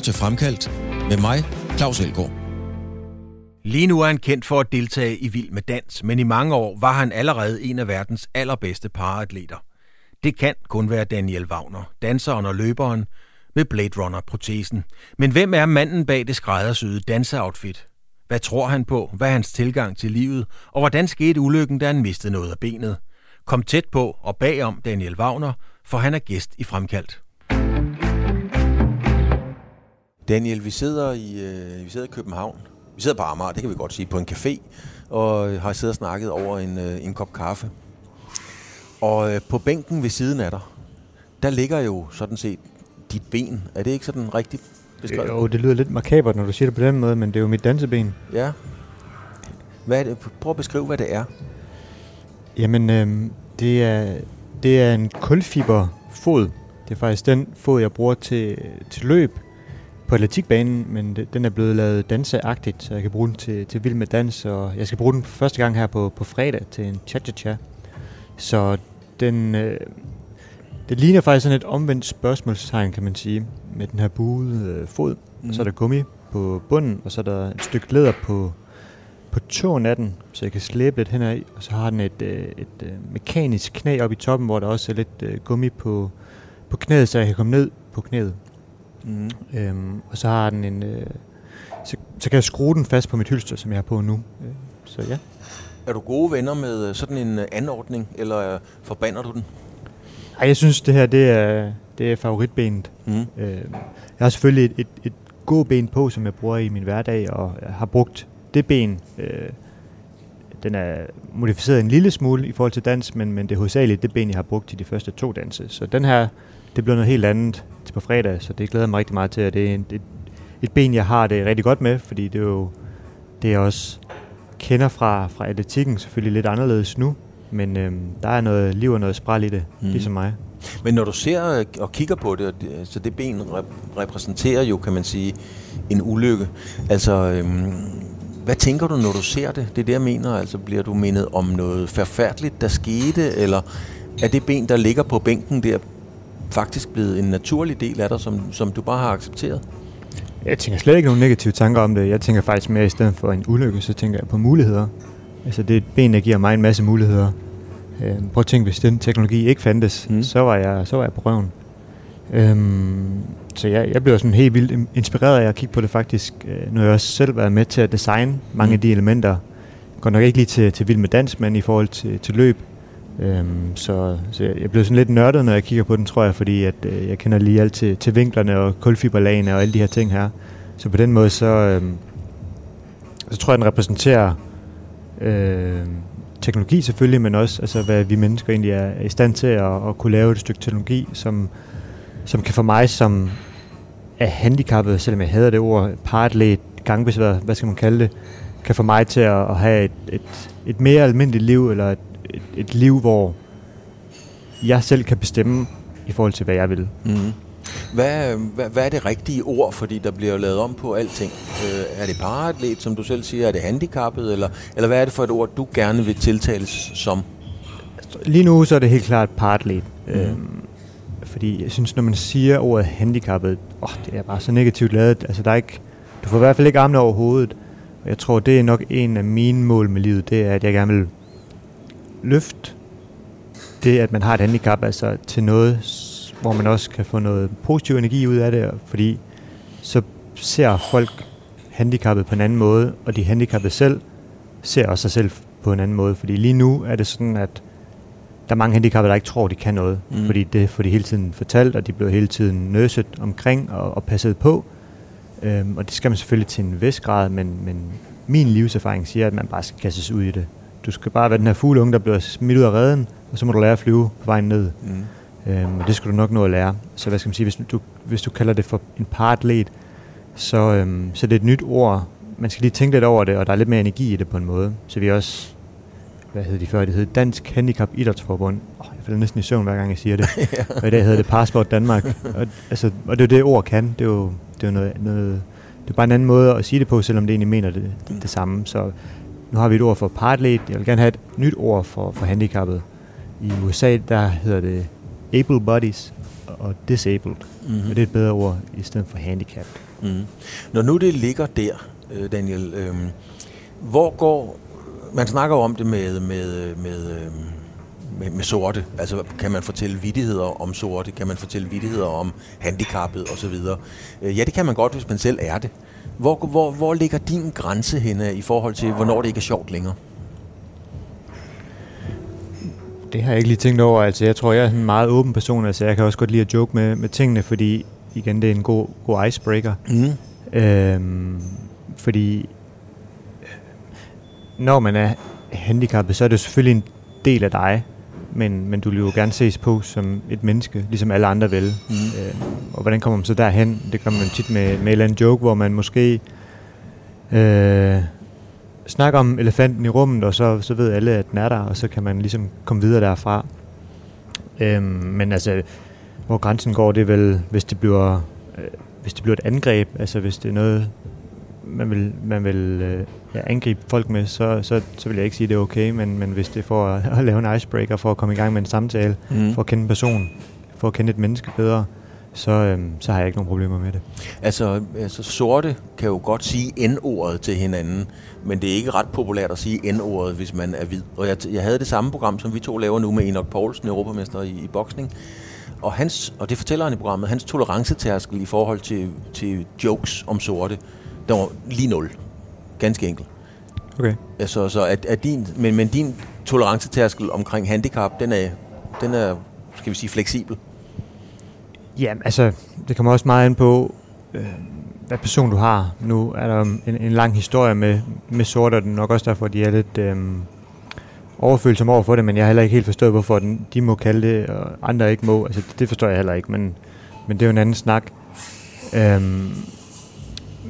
lytter til Fremkaldt med mig, Claus Elgaard. Lige nu er han kendt for at deltage i Vild med Dans, men i mange år var han allerede en af verdens allerbedste paraatleter. Det kan kun være Daniel Wagner, danseren og løberen med Blade Runner-protesen. Men hvem er manden bag det skræddersyede danseoutfit? Hvad tror han på? Hvad er hans tilgang til livet? Og hvordan skete ulykken, da han mistede noget af benet? Kom tæt på og bagom Daniel Wagner, for han er gæst i Fremkaldt. Daniel, vi sidder i, øh, vi sidder i København. Vi sidder på Amager, det kan vi godt sige, på en café, og har siddet og snakket over en, øh, en kop kaffe. Og øh, på bænken ved siden af dig, der ligger jo sådan set dit ben. Er det ikke sådan rigtigt beskrevet? Jo, det lyder lidt makabert, når du siger det på den måde, men det er jo mit danseben. Ja. Hvad er det? Prøv at beskrive, hvad det er. Jamen, øh, det, er, det er en kulfiberfod. Det er faktisk den fod, jeg bruger til, til løb på atletikbanen, men den er blevet lavet danseagtigt, så jeg kan bruge den til, til vild med dans, og jeg skal bruge den første gang her på, på fredag til en cha-cha-cha. Så den, øh, det ligner faktisk sådan et omvendt spørgsmålstegn, kan man sige, med den her buede øh, fod. Mm. Så er der gummi på bunden, og så er der et stykke læder på, på tåen af den, så jeg kan slæbe lidt hen i, og så har den et, øh, et, øh, mekanisk knæ op i toppen, hvor der også er lidt øh, gummi på, på knæet, så jeg kan komme ned på knæet. Mm. Øhm, og så har den en... Øh, så, så kan jeg skrue den fast på mit hylster, som jeg har på nu. Øh, så ja. Er du gode venner med øh, sådan en øh, anordning, eller forbander du den? Nej, jeg synes, det her det er, det er favoritbenet. Mm. Øh, jeg har selvfølgelig et, et, et gåben på, som jeg bruger i min hverdag, og jeg har brugt det ben. Øh, den er modificeret en lille smule i forhold til dans, men, men det er hovedsageligt det ben, jeg har brugt i de første to danse. Så den her, det bliver noget helt andet til på fredag, så det glæder mig rigtig meget til, at det er et, et, ben, jeg har det rigtig godt med, fordi det er jo det er også kender fra, fra atletikken selvfølgelig lidt anderledes nu, men øhm, der er noget liv og noget spræl i det, mm. ligesom mig. Men når du ser og kigger på det, så det ben rep- repræsenterer jo, kan man sige, en ulykke. Altså, øhm, hvad tænker du, når du ser det? Det er det, jeg mener. Altså, bliver du mindet om noget forfærdeligt, der skete, eller er det ben, der ligger på bænken der, faktisk blevet en naturlig del af dig, som, som du bare har accepteret? Jeg tænker slet ikke nogen negative tanker om det. Jeg tænker faktisk mere, i stedet for en ulykke, så tænker jeg på muligheder. Altså det er et ben, der giver mig en masse muligheder. Øh, prøv at tænke, hvis den teknologi ikke fandtes, mm. så, var jeg, så var jeg på røven. Øhm, så jeg, jeg blev sådan helt vildt inspireret af at kigge på det faktisk, øh, når jeg også selv været med til at designe mange mm. af de elementer. Går nok ikke lige til, til vild med dans, men i forhold til, til løb. Øhm, så, så jeg, blev sådan lidt nørdet, når jeg kigger på den, tror jeg, fordi at, øh, jeg kender lige alt til, til vinklerne og kulfiberlagene og alle de her ting her. Så på den måde, så, øhm, så tror jeg, den repræsenterer øh, teknologi selvfølgelig, men også altså, hvad vi mennesker egentlig er, i stand til at, at kunne lave et stykke teknologi, som, som kan for mig, som er handicappet, selvom jeg hader det ord, partlet, gangbesværet, hvad skal man kalde det, kan få mig til at, at have et, et, et mere almindeligt liv, eller et, et, et liv, hvor jeg selv kan bestemme i forhold til, hvad jeg vil. Mm. Hvad, hvad, hvad er det rigtige ord, fordi der bliver lavet om på alting? Øh, er det paratlet, som du selv siger? Er det handicappet? Eller, eller hvad er det for et ord, du gerne vil tiltales som? Lige nu så er det helt klart paratlet. Mm. Øhm, fordi jeg synes, når man siger ordet handicappet, åh, det er bare så negativt lavet. Altså, der er ikke, du får i hvert fald ikke armene over hovedet. Og jeg tror, det er nok en af mine mål med livet, det er, at jeg gerne vil løfte det, at man har et handicap, altså til noget, hvor man også kan få noget positiv energi ud af det, fordi så ser folk handicappet på en anden måde, og de handicappede selv ser også sig selv på en anden måde. Fordi lige nu er det sådan, at der er mange handicappede, der ikke tror, de kan noget. Mm. Fordi det får de hele tiden fortalt, og de bliver hele tiden nøset omkring og, og passet på. Øhm, og det skal man selvfølgelig til en vis grad, men, men min livserfaring siger, at man bare skal kastes ud i det. Du skal bare være den her fugleunge, der bliver smidt ud af redden, og så må du lære at flyve på vejen ned. Mm. Øhm, og det skal du nok nå at lære. Så hvad skal man sige, hvis du, hvis du kalder det for en paratlet, så, øhm, så det er et nyt ord. Man skal lige tænke lidt over det, og der er lidt mere energi i det på en måde. Så vi også, hvad hedder de før, det hedder Dansk Handicap Idrætsforbund. Oh, jeg falder næsten i søvn, hver gang jeg siger det. ja. Og i dag hedder det Passport Danmark. og, altså, og det er jo det ord kan. Det er jo, det er jo noget, noget, det er bare en anden måde at sige det på, selvom det egentlig mener det, det, det samme. Så nu har vi et ord for paratlet. Jeg vil gerne have et nyt ord for, for handicappet. I USA, der hedder det able bodies og disabled. Mm-hmm. Og det er et bedre ord i stedet for handicap. Mm. Når nu det ligger der, øh, Daniel, øh, hvor går... Man snakker jo om det med, med, med, øh, med, med sorte. Altså, kan man fortælle vidigheder om sorte? Kan man fortælle vidigheder om handicappet osv.? Øh, ja, det kan man godt, hvis man selv er det. Hvor, hvor, hvor ligger din grænse henne i forhold til, hvornår det ikke er sjovt længere? Det har jeg ikke lige tænkt over. Altså, jeg tror, jeg er en meget åben person. Altså, jeg kan også godt lide at joke med, med tingene, fordi igen, det er en god, god icebreaker. Mm. Øhm, fordi når man er handicappet, så er det selvfølgelig en del af dig, men, men du vil jo gerne ses på som et menneske, ligesom alle andre vil. Mm. Øh, og hvordan kommer man så derhen? Det gør man tit med, med en eller joke, hvor man måske øh, snakker om elefanten i rummet, og så, så ved alle, at den er der, og så kan man ligesom komme videre derfra. Øh, men altså, hvor grænsen går, det er vel, hvis det bliver, øh, hvis det bliver et angreb, altså hvis det er noget, man vil, man vil øh, ja, angribe folk med, så, så, så vil jeg ikke sige, at det er okay, men, men hvis det er for at, at lave en icebreaker, for at komme i gang med en samtale, Mm. for at kende en person, for at kende et menneske bedre, så, øhm, så har jeg ikke nogen problemer med det. Altså, altså, sorte kan jo godt sige N-ordet til hinanden, men det er ikke ret populært at sige N-ordet, hvis man er hvid. Og jeg, jeg havde det samme program, som vi to laver nu med Enoch Poulsen, europamester i, i boksning. Og, hans, og det fortæller han i programmet, hans tolerancetærskel i forhold til, til jokes om sorte, der var lige nul. Ganske enkelt. Okay. Altså, så at, at din, men, men din tolerancetærskel omkring handicap, den er, den er, skal vi sige, fleksibel. Ja, altså, det kommer også meget an på, øh, hvad person du har. Nu er der en, en lang historie med, med sorte, og det er nok også derfor, de er lidt øh, overfølsomme over for det, men jeg har heller ikke helt forstået, hvorfor den, de må kalde det, og andre ikke må. Altså, det, forstår jeg heller ikke, men, men det er jo en anden snak. Øhm,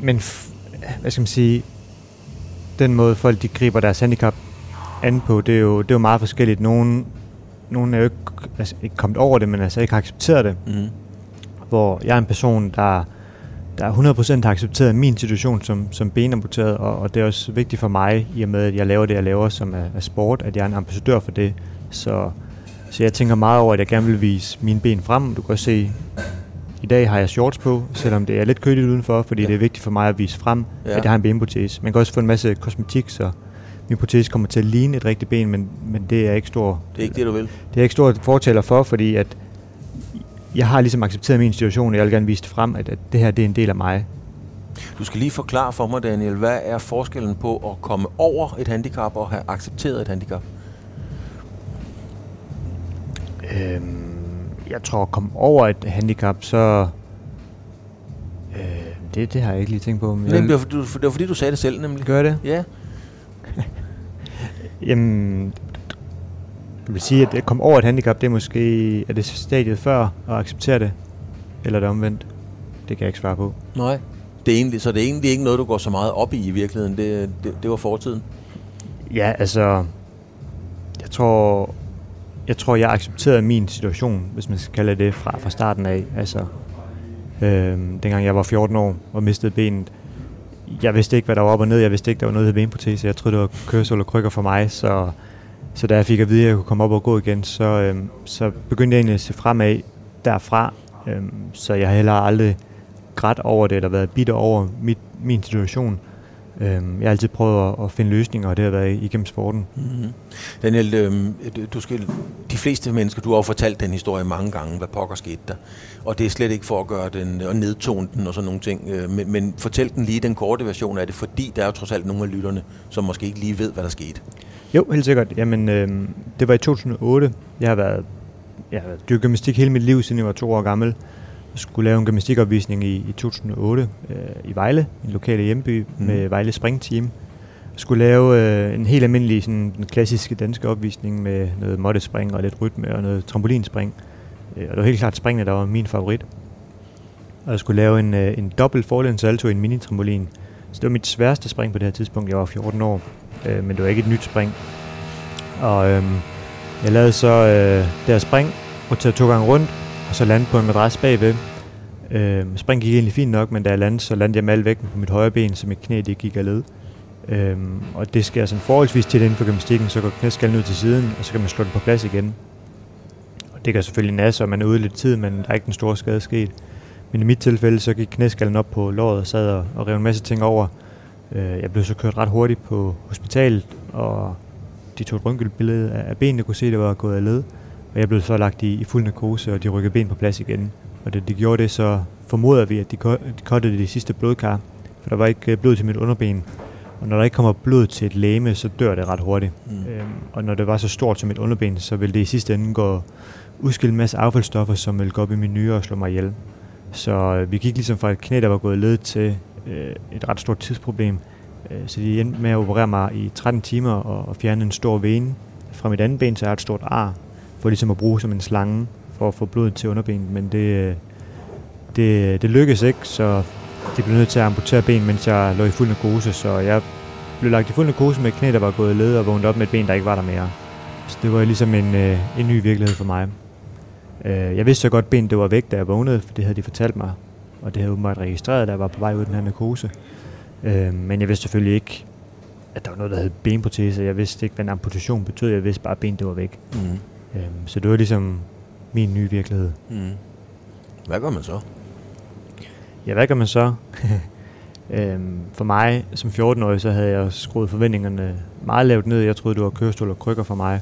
men, f- hvad skal man sige, den måde folk de griber deres handicap an på, det er jo, det er jo meget forskelligt. Nogen, nogen er jo ikke, altså, ikke kommet over det, men altså ikke har accepteret det Mm. hvor jeg er en person, der, der 100% har accepteret min situation som, som benamputeret, og, og det er også vigtigt for mig, i og med at jeg laver det, jeg laver, som er, er sport, at jeg er en ambassadør for det. Så, så jeg tænker meget over, at jeg gerne vil vise mine ben frem. Du kan også se, i dag har jeg shorts på, selvom det er lidt køligt udenfor, fordi Ja. det er vigtigt for mig at vise frem, Ja. at jeg har en benprotese. Man kan også få en masse kosmetik, så min protese kommer til at ligne et rigtigt ben, men, men det er ikke stor Det er ikke det, du vil. det er ikke stor fortaler for, fordi at jeg har ligesom accepteret min situation, og jeg vil gerne vise det frem, at, at det her det er en del af mig. Du skal lige forklare for mig, Daniel, hvad er forskellen på at komme over et handicap og have accepteret et handicap? Øhm, jeg tror, at komme over et handicap, så... Øh, det, det har jeg ikke lige tænkt på. Men jeg det, var, fordi du- det var fordi, du sagde det selv, nemlig. gør det. Ja. Jamen, jeg vil sige, at at komme over et handicap, det er måske er det stadiet før at acceptere det, eller er det omvendt. Det kan jeg ikke svare på. Nej. Det er egentlig, så det er egentlig ikke noget, du går så meget op i i virkeligheden. Det, det, det var fortiden. Ja, altså, jeg tror, jeg tror, jeg accepterede min situation, hvis man skal kalde det, fra, fra starten af. Altså, øh, dengang jeg var 14 år og mistede benet. Jeg vidste ikke, hvad der var op og ned. Jeg vidste ikke, der var noget, der benprotese. Jeg troede, det var kørsel og krykker for mig. Så, så da jeg fik at vide, at jeg kunne komme op og gå igen, så, øh, så begyndte jeg egentlig at se fremad derfra. Øh, så jeg har heller aldrig grædt over det, eller været bitter over mit, min situation. Øhm, jeg har altid prøvet at, at finde løsninger, og det har været igennem sporten. Mm-hmm. Daniel, øhm, du- skal, de fleste mennesker, du har jo fortalt den historie mange gange, hvad pokker skete der. Og det er slet ikke for at gøre den, og nedtone den og sådan nogle ting. Øh, men, men fortæl den lige den korte version af det, fordi der er jo trods alt nogle af lytterne, som måske ikke lige ved, hvad der skete. Jo, helt sikkert. Jamen, øhm, det var i 2008. Jeg har været, jeg har dyrket gymnastik hele mit liv, siden jeg var to år gammel. Jeg skulle lave en gymnastikopvisning i, i 2008 øh, i Vejle, min lokale hjemby, mm. med Vejle Springteam. Jeg skulle lave øh, en helt almindelig, sådan, den klassiske danske opvisning med noget måttespring og lidt rytme og noget trampolinspring. Øh, og det var helt klart springene, der var min favorit. Og jeg skulle lave en, øh, en dobbelt forlæn salto i en mini-trampolin. Så det var mit sværeste spring på det her tidspunkt. Jeg var 14 år, øh, men det var ikke et nyt spring. Og øhm, jeg lavede så øh, det her spring, roterede to gange rundt, og så lande på en madras bagved. Øhm, spring gik egentlig fint nok, men da jeg landede, så landede jeg med al vægten på mit højre ben, så mit knæ det gik af led. Øhm, og det sker sådan forholdsvis tit inden for gymnastikken, så går knæskallen ud til siden, og så kan man slå den på plads igen. Og det gør selvfølgelig nasse, og man er ude lidt tid, men der er ikke den store skade sket. Men i mit tilfælde, så gik knæskallen op på låret og sad og, og rev en masse ting over. Øh, jeg blev så kørt ret hurtigt på hospitalet, og de tog et røntgenbillede af, af benene, kunne se, at det var gået af led. Og jeg blev så lagt i, i fuld narkose, og de rykkede ben på plads igen. Og da de gjorde det, så formoder vi, at de, de kottede de sidste blodkar, for der var ikke øh, blod til mit underben. Og når der ikke kommer blod til et læme, så dør det ret hurtigt. Mm. Øhm, og når det var så stort som et underben, så ville det i sidste ende gå udskille en masse affaldsstoffer, som ville gå op i min nyre og slå mig ihjel. Så øh, vi gik ligesom fra et knæ, der var gået led til øh, et ret stort tidsproblem. Øh, så de endte med at operere mig i 13 timer og, og fjerne en stor vene fra mit andet ben, så jeg har et stort ar, for ligesom at bruge som en slange for at få blodet til underbenet. Men det, øh, det, øh, det lykkedes ikke, så det blev nødt til at amputere ben, mens jeg lå i fuld narkose, så jeg blev lagt i fuld narkose med et knæ, der var gået led og vågnet op med et ben, der ikke var der mere. Så det var ligesom en, øh, en ny virkelighed for mig. Jeg vidste så godt, at benet det var væk, da jeg vågnede, for det havde de fortalt mig. Og det havde åbenbart registreret, da jeg var på vej ud af den her narkose. Men jeg vidste selvfølgelig ikke, at der var noget, der hed benprotese. Jeg vidste ikke, hvad en amputation betød. Jeg vidste bare, at benet det var væk. Mm. Øh, så det var ligesom min nye virkelighed. Mm. Hvad gør man så? Ja, hvad gør man så? øhm, for mig som 14-årig, så havde jeg skruet forventningerne meget lavt ned. Jeg troede, det var kørestol og krykker for mig.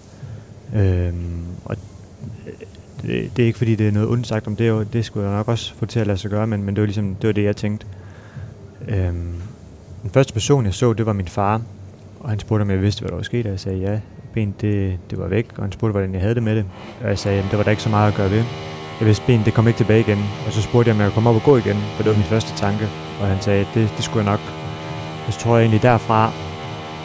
Øhm, og det, det er ikke fordi, det er noget ondt sagt om det, og det skulle jeg nok også få til at lade sig gøre, men, men det var ligesom det, var det jeg tænkte. Øhm, den første person, jeg så, det var min far, og han spurgte, om jeg vidste, hvad der var sket, og jeg sagde ja. Benet, det, det var væk, og han spurgte, hvordan jeg havde det med det. Og jeg sagde, at det var der ikke så meget at gøre ved. Jeg vidste, benet det kom ikke tilbage igen. Og så spurgte jeg, om jeg kunne komme op og gå igen, for det var min første tanke. Og han sagde, at det, det skulle jeg nok. Og så tror jeg egentlig derfra,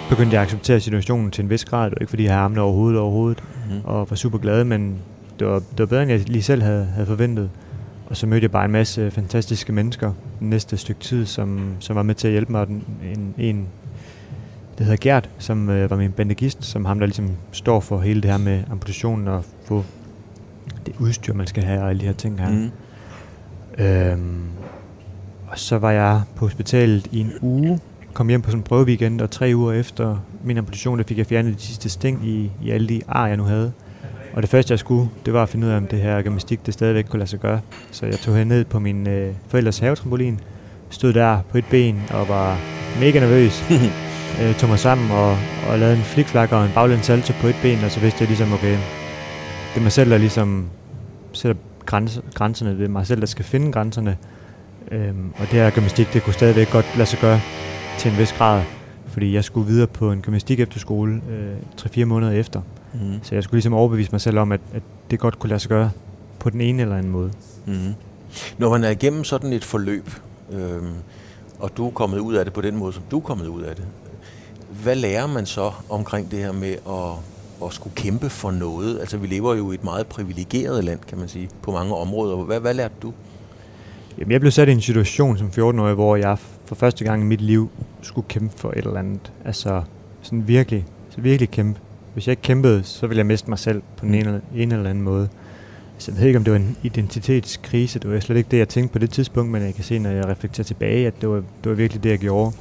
begyndte jeg at acceptere situationen til en vis grad. Det var ikke fordi, jeg havde armene over hovedet overhovedet, mm. og var super glad, men det var, det var bedre, end jeg lige selv havde, havde forventet. Og så mødte jeg bare en masse fantastiske mennesker den næste stykke tid, som, som var med til at hjælpe mig. En, en det hedder Gert, som øh, var min bandagist, som ham, der ligesom står for hele det her med amputationen og få det udstyr, man skal have og alle de her ting her. Mm. Øhm, og så var jeg på hospitalet i en uge, kom hjem på sådan en prøveweekend, og tre uger efter min amputation, der fik jeg fjernet de sidste sting i, i alle de ar, jeg nu havde. Og det første, jeg skulle, det var at finde ud af, om det her gymnastik, det stadigvæk kunne lade sig gøre. Så jeg tog ned på min øh, forældres havetrampolin, stod der på et ben og var mega nervøs. øh, tog mig sammen og, og lavede en flikflak og en baglæns salto på et ben, og så vidste jeg ligesom, okay, det er mig selv, der ligesom sætter grænse, grænserne. Det er mig selv, der skal finde grænserne. Øhm, og det her gymnastik, det kunne stadigvæk godt lade sig gøre til en vis grad. Fordi jeg skulle videre på en gymnastik efterskole øh, 3-4 måneder efter. Mm. Så jeg skulle ligesom overbevise mig selv om, at, at det godt kunne lade sig gøre på den ene eller anden måde. Mm. Når man er igennem sådan et forløb, øh, og du er kommet ud af det på den måde, som du er kommet ud af det, hvad lærer man så omkring det her med at at skulle kæmpe for noget. Altså, vi lever jo i et meget privilegeret land, kan man sige, på mange områder. Hvad, hvad lærte du? Jamen, jeg blev sat i en situation som 14-årig, hvor jeg for første gang i mit liv skulle kæmpe for et eller andet. Altså, sådan virkelig, så virkelig kæmpe. Hvis jeg ikke kæmpede, så ville jeg miste mig selv på en, eller, en eller anden måde. Altså, jeg ved ikke, om det var en identitetskrise. Det var slet ikke det, jeg tænkte på det tidspunkt, men jeg kan se, når jeg reflekterer tilbage, at det var, det var virkelig det, jeg gjorde.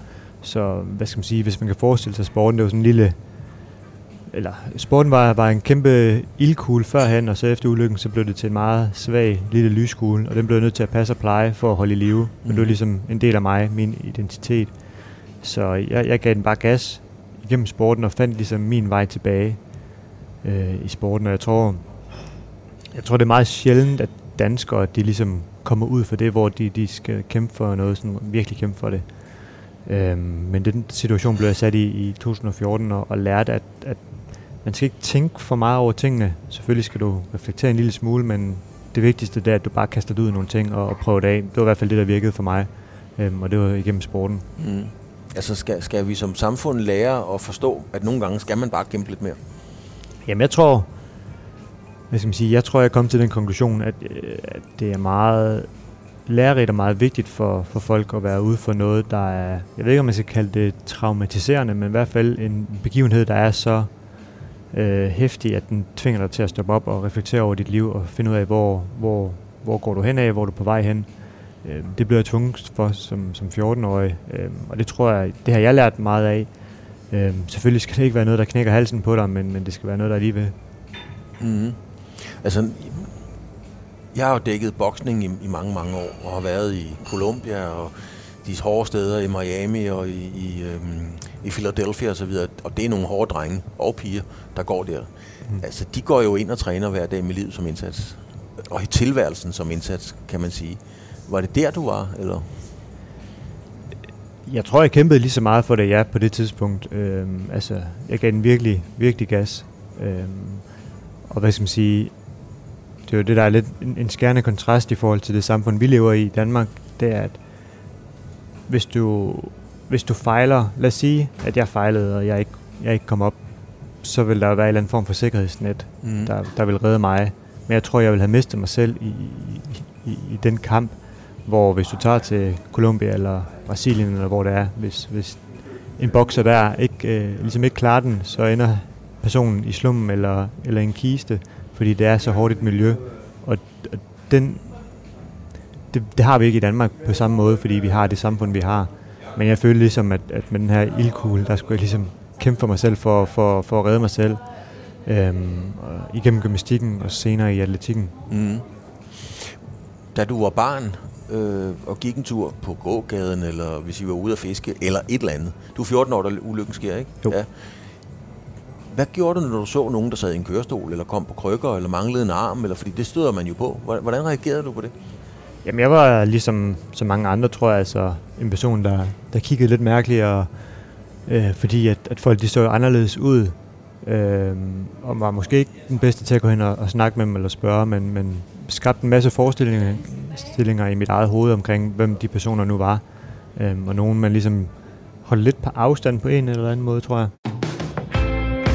Så hvad skal man sige, hvis man kan forestille sig sporten, det var sådan en lille eller sporten var, var en kæmpe ildkugle førhen, og så efter ulykken, så blev det til en meget svag lille lyskugle, og den blev nødt til at passe og pleje for at holde i live. Men mm. det var mhm. ligesom en del af mig, min identitet. Så jeg, jeg gav den bare gas igennem sporten og fandt ligesom min vej tilbage øh, i sporten, og jeg tror, jeg tror, det er meget sjældent, at danskere, de ligesom kommer ud for det, hvor de, de skal kæmpe for noget, sådan virkelig kæmpe for det. Øhm, men den situation blev jeg sat i i 2014 og, og lærte, at, at man skal ikke tænke for meget over tingene. Selvfølgelig skal du reflektere en lille smule, men det vigtigste det er, at du bare kaster det ud i nogle ting og, og prøver det af. Det var i hvert fald det, der virkede for mig, øhm, og det var igennem sporten. Mm. Altså skal, skal vi som samfund lære at forstå, at nogle gange skal man bare kæmpe lidt mere? Jamen jeg tror, hvad skal man sige, jeg tror, jeg kom til den konklusion, at, øh, at det er meget lærerigt og meget vigtigt for, for folk at være ude for noget, der er, jeg ved ikke, om man skal kalde det traumatiserende, men i hvert fald en begivenhed, der er så øh, hæftig, at den tvinger dig til at stoppe op og reflektere over dit liv og finde ud af, hvor, hvor, hvor går du hen af, hvor er du på vej hen. Øh, det blev jeg tvunget for som, som 14-årig, øh, og det tror jeg, det har jeg lært meget af. Øh, selvfølgelig skal det ikke være noget, der knækker halsen på dig, men, men det skal være noget, der er lige ved. Mm. Altså, jeg har jo dækket boksning i, i mange, mange år, og har været i Colombia og de hårde steder i Miami og i, i, øhm, i Philadelphia og så videre. Og det er nogle hårde drenge og piger, der går der. Mm. Altså, de går jo ind og træner hver dag med livet som indsats. Og i tilværelsen som indsats, kan man sige. Var det der, du var, eller? Jeg tror, jeg kæmpede lige så meget for det, ja, på det tidspunkt. Øhm, altså, jeg gav den virkelig, virkelig gas. Øhm, og hvad skal man sige, det er jo det, der er lidt en, en skærende kontrast i forhold til det samfund, vi lever i i Danmark. Det er, at hvis du, hvis du fejler, lad os sige, at jeg fejlede, og jeg ikke, jeg ikke kom op, så vil der være en eller anden form for sikkerhedsnet, mm. der, der vil redde mig. Men jeg tror, jeg vil have mistet mig selv i, i, i, i den kamp, hvor hvis du tager til Colombia eller Brasilien, eller hvor det er, hvis, hvis en bokser der ikke, øh, ligesom ikke klarer den, så ender personen i slummen eller, eller en kiste, fordi det er så hårdt et miljø. Og, den, det, det har vi ikke i Danmark på samme måde, fordi vi har det samfund, vi har. Men jeg føler ligesom, at, at med den her ildkugle, der skulle jeg ligesom kæmpe for mig selv, for, for, for at redde mig selv. Øhm, og igennem gymnastikken og senere i atletikken. Mm. Da du var barn øh, og gik en tur på gågaden, eller hvis I var ude at fiske, eller et eller andet. Du er 14 år, da ulykken sker, ikke? Jo. Ja. Hvad gjorde du, når du så nogen, der sad i en kørestol, eller kom på krykker, eller manglede en arm, eller fordi det støder man jo på. Hvordan reagerede du på det? Jamen, jeg var ligesom så mange andre, tror jeg, altså en person, der, der kiggede lidt mærkeligt, og, øh, fordi at, at folk de så anderledes ud, øh, og var måske ikke den bedste til at gå hen og, og snakke med dem eller spørge, men, men skabte en masse forestillinger stillinger i mit eget hoved omkring, hvem de personer nu var. Øh, og nogen, man ligesom holdt lidt på afstand på en eller anden måde, tror jeg.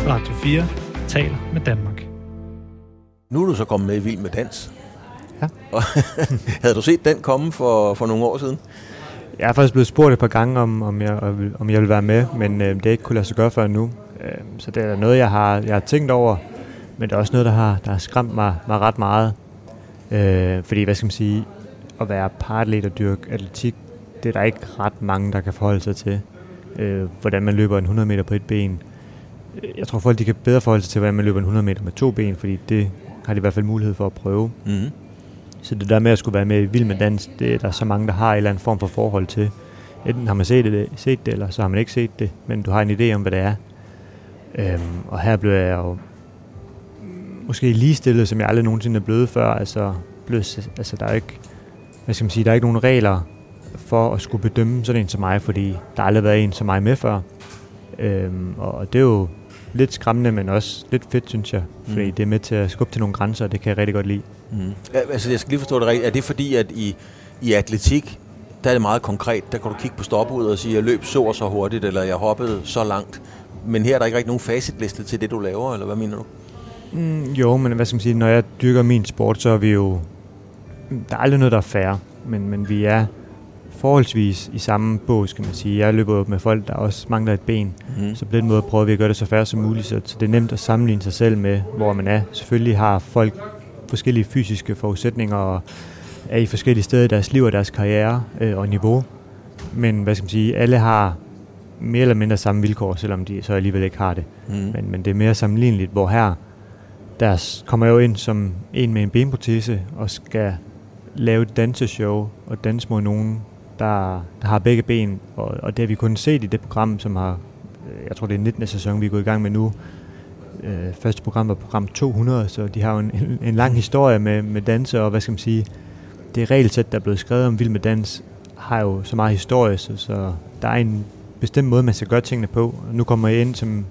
Radio 4 taler med Danmark. Nu er du så kommet med i Vild med Dans. Ja. havde du set den komme for, for nogle år siden? Jeg er faktisk blevet spurgt et par gange, om, om, jeg, om jeg vil være med, men øh, det er ikke kunne lade sig gøre før nu. Øh, så det er noget, jeg har, jeg har tænkt over, men det er også noget, der har, der har skræmt mig, mig ret meget. Øh, fordi, hvad skal man sige, at være paratlet og dyrke atletik, det er der ikke ret mange, der kan forholde sig til. Øh, hvordan man løber en 100 meter på et ben. Jeg tror, folk de kan bedre forholde sig til, hvordan man løber en 100 meter med to ben, fordi det har de i hvert fald mulighed for at prøve. Mm. Så det der med at skulle være med i Vild med Dans, det er der så mange, der har en eller anden form for forhold til. Enten har man set det, set det, eller så har man ikke set det, men du har en idé om, hvad det er. Øhm, og her blev jeg jo måske ligestillet, som jeg aldrig nogensinde er blevet før. Altså, blevet, altså der er ikke, hvad skal man sige, der er ikke nogen regler for at skulle bedømme sådan en som mig, fordi der har aldrig været en som mig med før. Øhm, og det er jo lidt skræmmende, men også lidt fedt, synes jeg. Fordi mm. det er med til at skubbe til nogle grænser, og det kan jeg rigtig godt lide. Mm. Altså, jeg skal lige forstå det rigtigt. Er det fordi, at i, i atletik, der er det meget konkret. Der kan du kigge på stopuddet og sige, jeg løb så og så hurtigt, eller jeg hoppede så langt. Men her er der ikke rigtig nogen facitliste til det, du laver, eller hvad mener du? Mm, jo, men hvad skal man sige, når jeg dyrker min sport, så er vi jo... Der er aldrig noget, der er færre, men, men vi er forholdsvis i samme bås, skal man sige. Jeg løber med folk, der også mangler et ben, mm. så på den måde prøver vi at gøre det så færre som muligt, så det er nemt at sammenligne sig selv med, hvor man er. Selvfølgelig har folk forskellige fysiske forudsætninger og er i forskellige steder i deres liv og deres karriere øh, og niveau. Men hvad skal man sige, alle har mere eller mindre samme vilkår, selvom de så alligevel ikke har det. Mm. Men, men det er mere sammenligneligt, hvor her der kommer jeg jo ind som en med en benprotese og skal lave et danseshow og danse mod nogen, der, der har begge ben. Og, og det har vi kun set i det program, som har, øh, jeg tror det er 19. sæson, vi er gået i gang med nu. Øh, første program var program 200, så de har jo en, en, en lang historie med, med danser, og hvad skal man sige, det regelsæt, der er blevet skrevet om Vild med Dans, har jo så meget historie, så, så der er en bestemt måde, man skal gøre tingene på. Nu kommer jeg ind som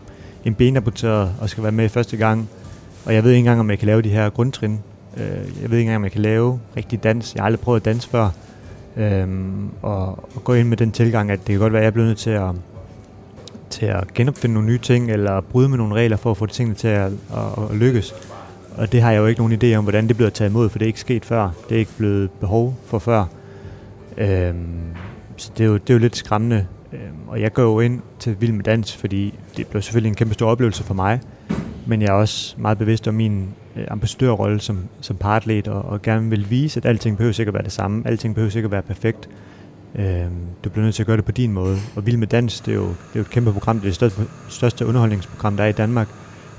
en benamputeret og skal være med første gang, og jeg ved ikke engang, om jeg kan lave de her grundtrin. Øh, jeg ved ikke engang, om jeg kan lave rigtig dans. Jeg har aldrig prøvet at danse før. Øhm, og, og gå ind med den tilgang, at det kan godt være, at jeg bliver nødt til at, til at genopfinde nogle nye ting, eller bryde med nogle regler for at få de tingene til at, at, at lykkes. Og det har jeg jo ikke nogen idé om, hvordan det bliver taget imod, for det er ikke sket før. Det er ikke blevet behov for før. Øhm, så det er, jo, det er jo lidt skræmmende. Øhm, og jeg går jo ind til Vild med Dans, fordi det blev selvfølgelig en kæmpe stor oplevelse for mig men jeg er også meget bevidst om min ambassadørrolle som, som partlet, og, og gerne vil vise, at alting behøver sikkert være det samme, alting behøver sikkert være perfekt. Øh, du bliver nødt til at gøre det på din måde. Og Vild med Dans, det er jo, det er jo et kæmpe program, det er det største, største underholdningsprogram, der er i Danmark.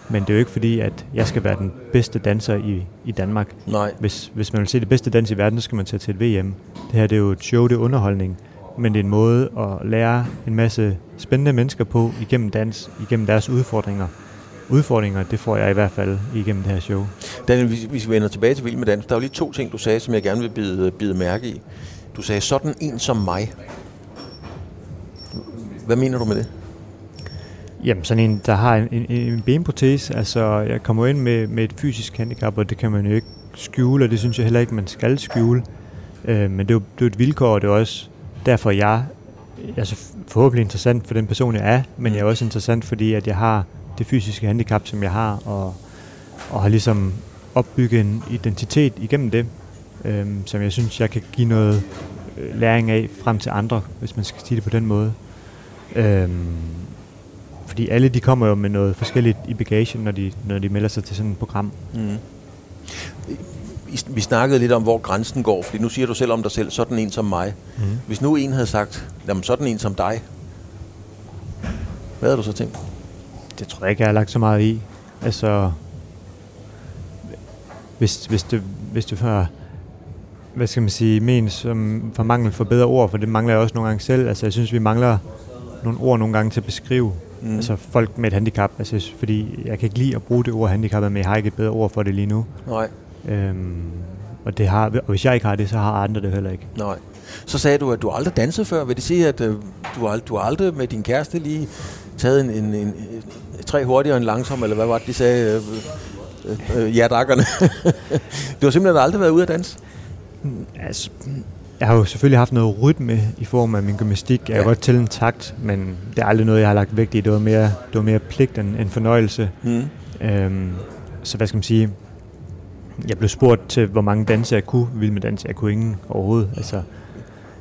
Men det er jo ikke fordi, at jeg skal være den bedste danser i, i Danmark. Nej. Hvis, hvis man vil se det bedste dans i verden, så skal man tage til et VM. Det her det er jo et show, det er underholdning. Men det er en måde at lære en masse spændende mennesker på igennem dans, igennem deres udfordringer. Udfordringer, det får jeg i hvert fald igennem det her show. Daniel, hvis, hvis vi vender tilbage til Vild med Dans, der er jo lige to ting, du sagde, som jeg gerne vil bide, bide mærke i. Du sagde, sådan en som mig. Hvad mener du med det? Jamen sådan en, der har en, en, en benprotese, altså jeg kommer ind med, med et fysisk handicap, og det kan man jo ikke skjule, og det synes jeg heller ikke, man skal skjule. Øh, men det er, jo, det er et vilkår, og det er også derfor, jeg er så forhåbentlig interessant for den person, jeg er, men jeg er også interessant, fordi at jeg har det fysiske handicap, som jeg har, og, og har ligesom opbygget en identitet igennem det, øh, som jeg synes, jeg kan give noget øh, læring af frem til andre, hvis man skal sige det på den måde. Øh, fordi alle de kommer jo med noget forskelligt i bagagen, når de, når de melder sig til sådan et program. Mm. Vi, vi snakkede lidt om, hvor grænsen går, fordi nu siger du selv om dig selv, sådan en som mig. Mm. Hvis nu en havde sagt, jamen sådan en som dig, hvad havde du så tænkt? Det tror jeg ikke, jeg har lagt så meget i. Altså, hvis, hvis, det, hvis det var, hvad skal man sige, men som for mangel for bedre ord, for det mangler jeg også nogle gange selv. Altså, jeg synes, vi mangler nogle ord nogle gange til at beskrive mm. altså folk med et handicap. Altså, fordi jeg kan ikke lide at bruge det ord handicap, men jeg har ikke et bedre ord for det lige nu. Nej. Øhm, og, det har, og hvis jeg ikke har det, så har andre det heller ikke. Nej. Så sagde du, at du aldrig danset før. Vil det sige, at øh, du, har, du aldrig med din kæreste lige taget en, en, en, en tre hurtigere end langsom, eller hvad var det, de sagde? Øh, øh, øh, ja-dakkerne. du har simpelthen aldrig været ude at danse? Altså, jeg har jo selvfølgelig haft noget rytme i form af min gymnastik. Jeg Ja. godt tælle en takt, men det er aldrig noget, jeg har lagt vægt i. Det var mere, det var mere pligt end, end fornøjelse. Mm. Øhm, så hvad skal man sige? Jeg blev spurgt til, hvor mange danse jeg kunne. Vild med dans, jeg kunne ingen overhovedet. Altså,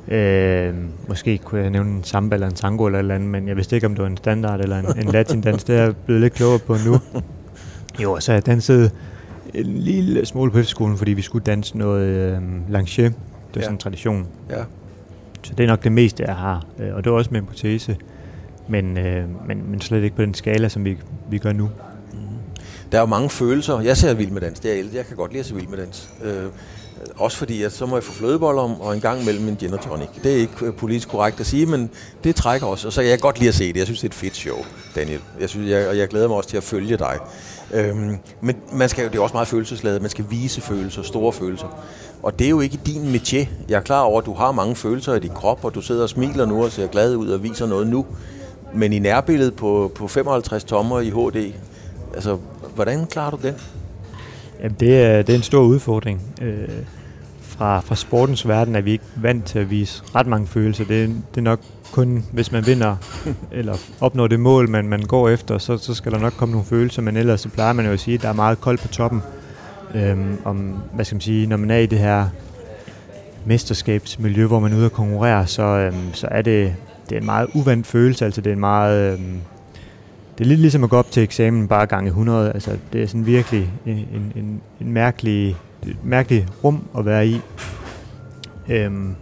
øhm, måske kunne jeg nævne en samba eller en tango eller et eller andet, men jeg vidste ikke, om det var en standard eller en, en latindans. Det er jeg blevet lidt klogere på nu. Jo, så jeg danset en lille smule på efterskolen, fordi vi skulle danse noget øhm, lancier. Det er Ja. sådan en tradition. Ja. Så det er nok det meste, jeg har. Øh, Og det var også med en protese. Men, øh, men, men slet ikke på den skala, som vi, vi gør nu. Der er jo mange følelser. Jeg ser vild med dans. Det er jeg, jeg kan godt lide at se vild med dans. Øh, også fordi, at så må jeg få flødeboller om, og en gang mellem en gin og tonic. Det er ikke øh, politisk korrekt at sige, men det trækker også. Og så kan jeg godt lide at se det. Jeg synes, det er et fedt show, Daniel. Jeg synes, jeg, og jeg glæder mig også til at følge dig. Øhm, men man skal jo, det er også meget følelsesladet. Man skal vise følelser, store følelser. Og det er jo ikke din métier. Jeg er klar over, at du har mange følelser i din krop, og du sidder og smiler nu og ser glad ud og viser noget nu. Men i nærbilledet på, på 55 tommer i HD, altså, hvordan klarer du den? Jamen, det er, det er en stor udfordring. Øh, fra, fra sportens verden er vi ikke vant til at vise ret mange følelser. Det, er- det er nok kun, hvis man vinder eller opnår det mål, man, man går efter, så, så skal der nok komme nogle følelser, men ellers så plejer man jo at sige, at der er meget koldt på toppen. Øhm, om, hvad skal man sige, når man er i det her mesterskabsmiljø, hvor man er ude at konkurrere, så, øhm, så er det, det er en meget uvandt følelse. Altså det er en meget... Øhm, det er lidt ligesom at gå op til eksamen bare gange 100. Altså det er sådan virkelig en, en, en, en mærkelig, mærkelig rum at være i. Øhm,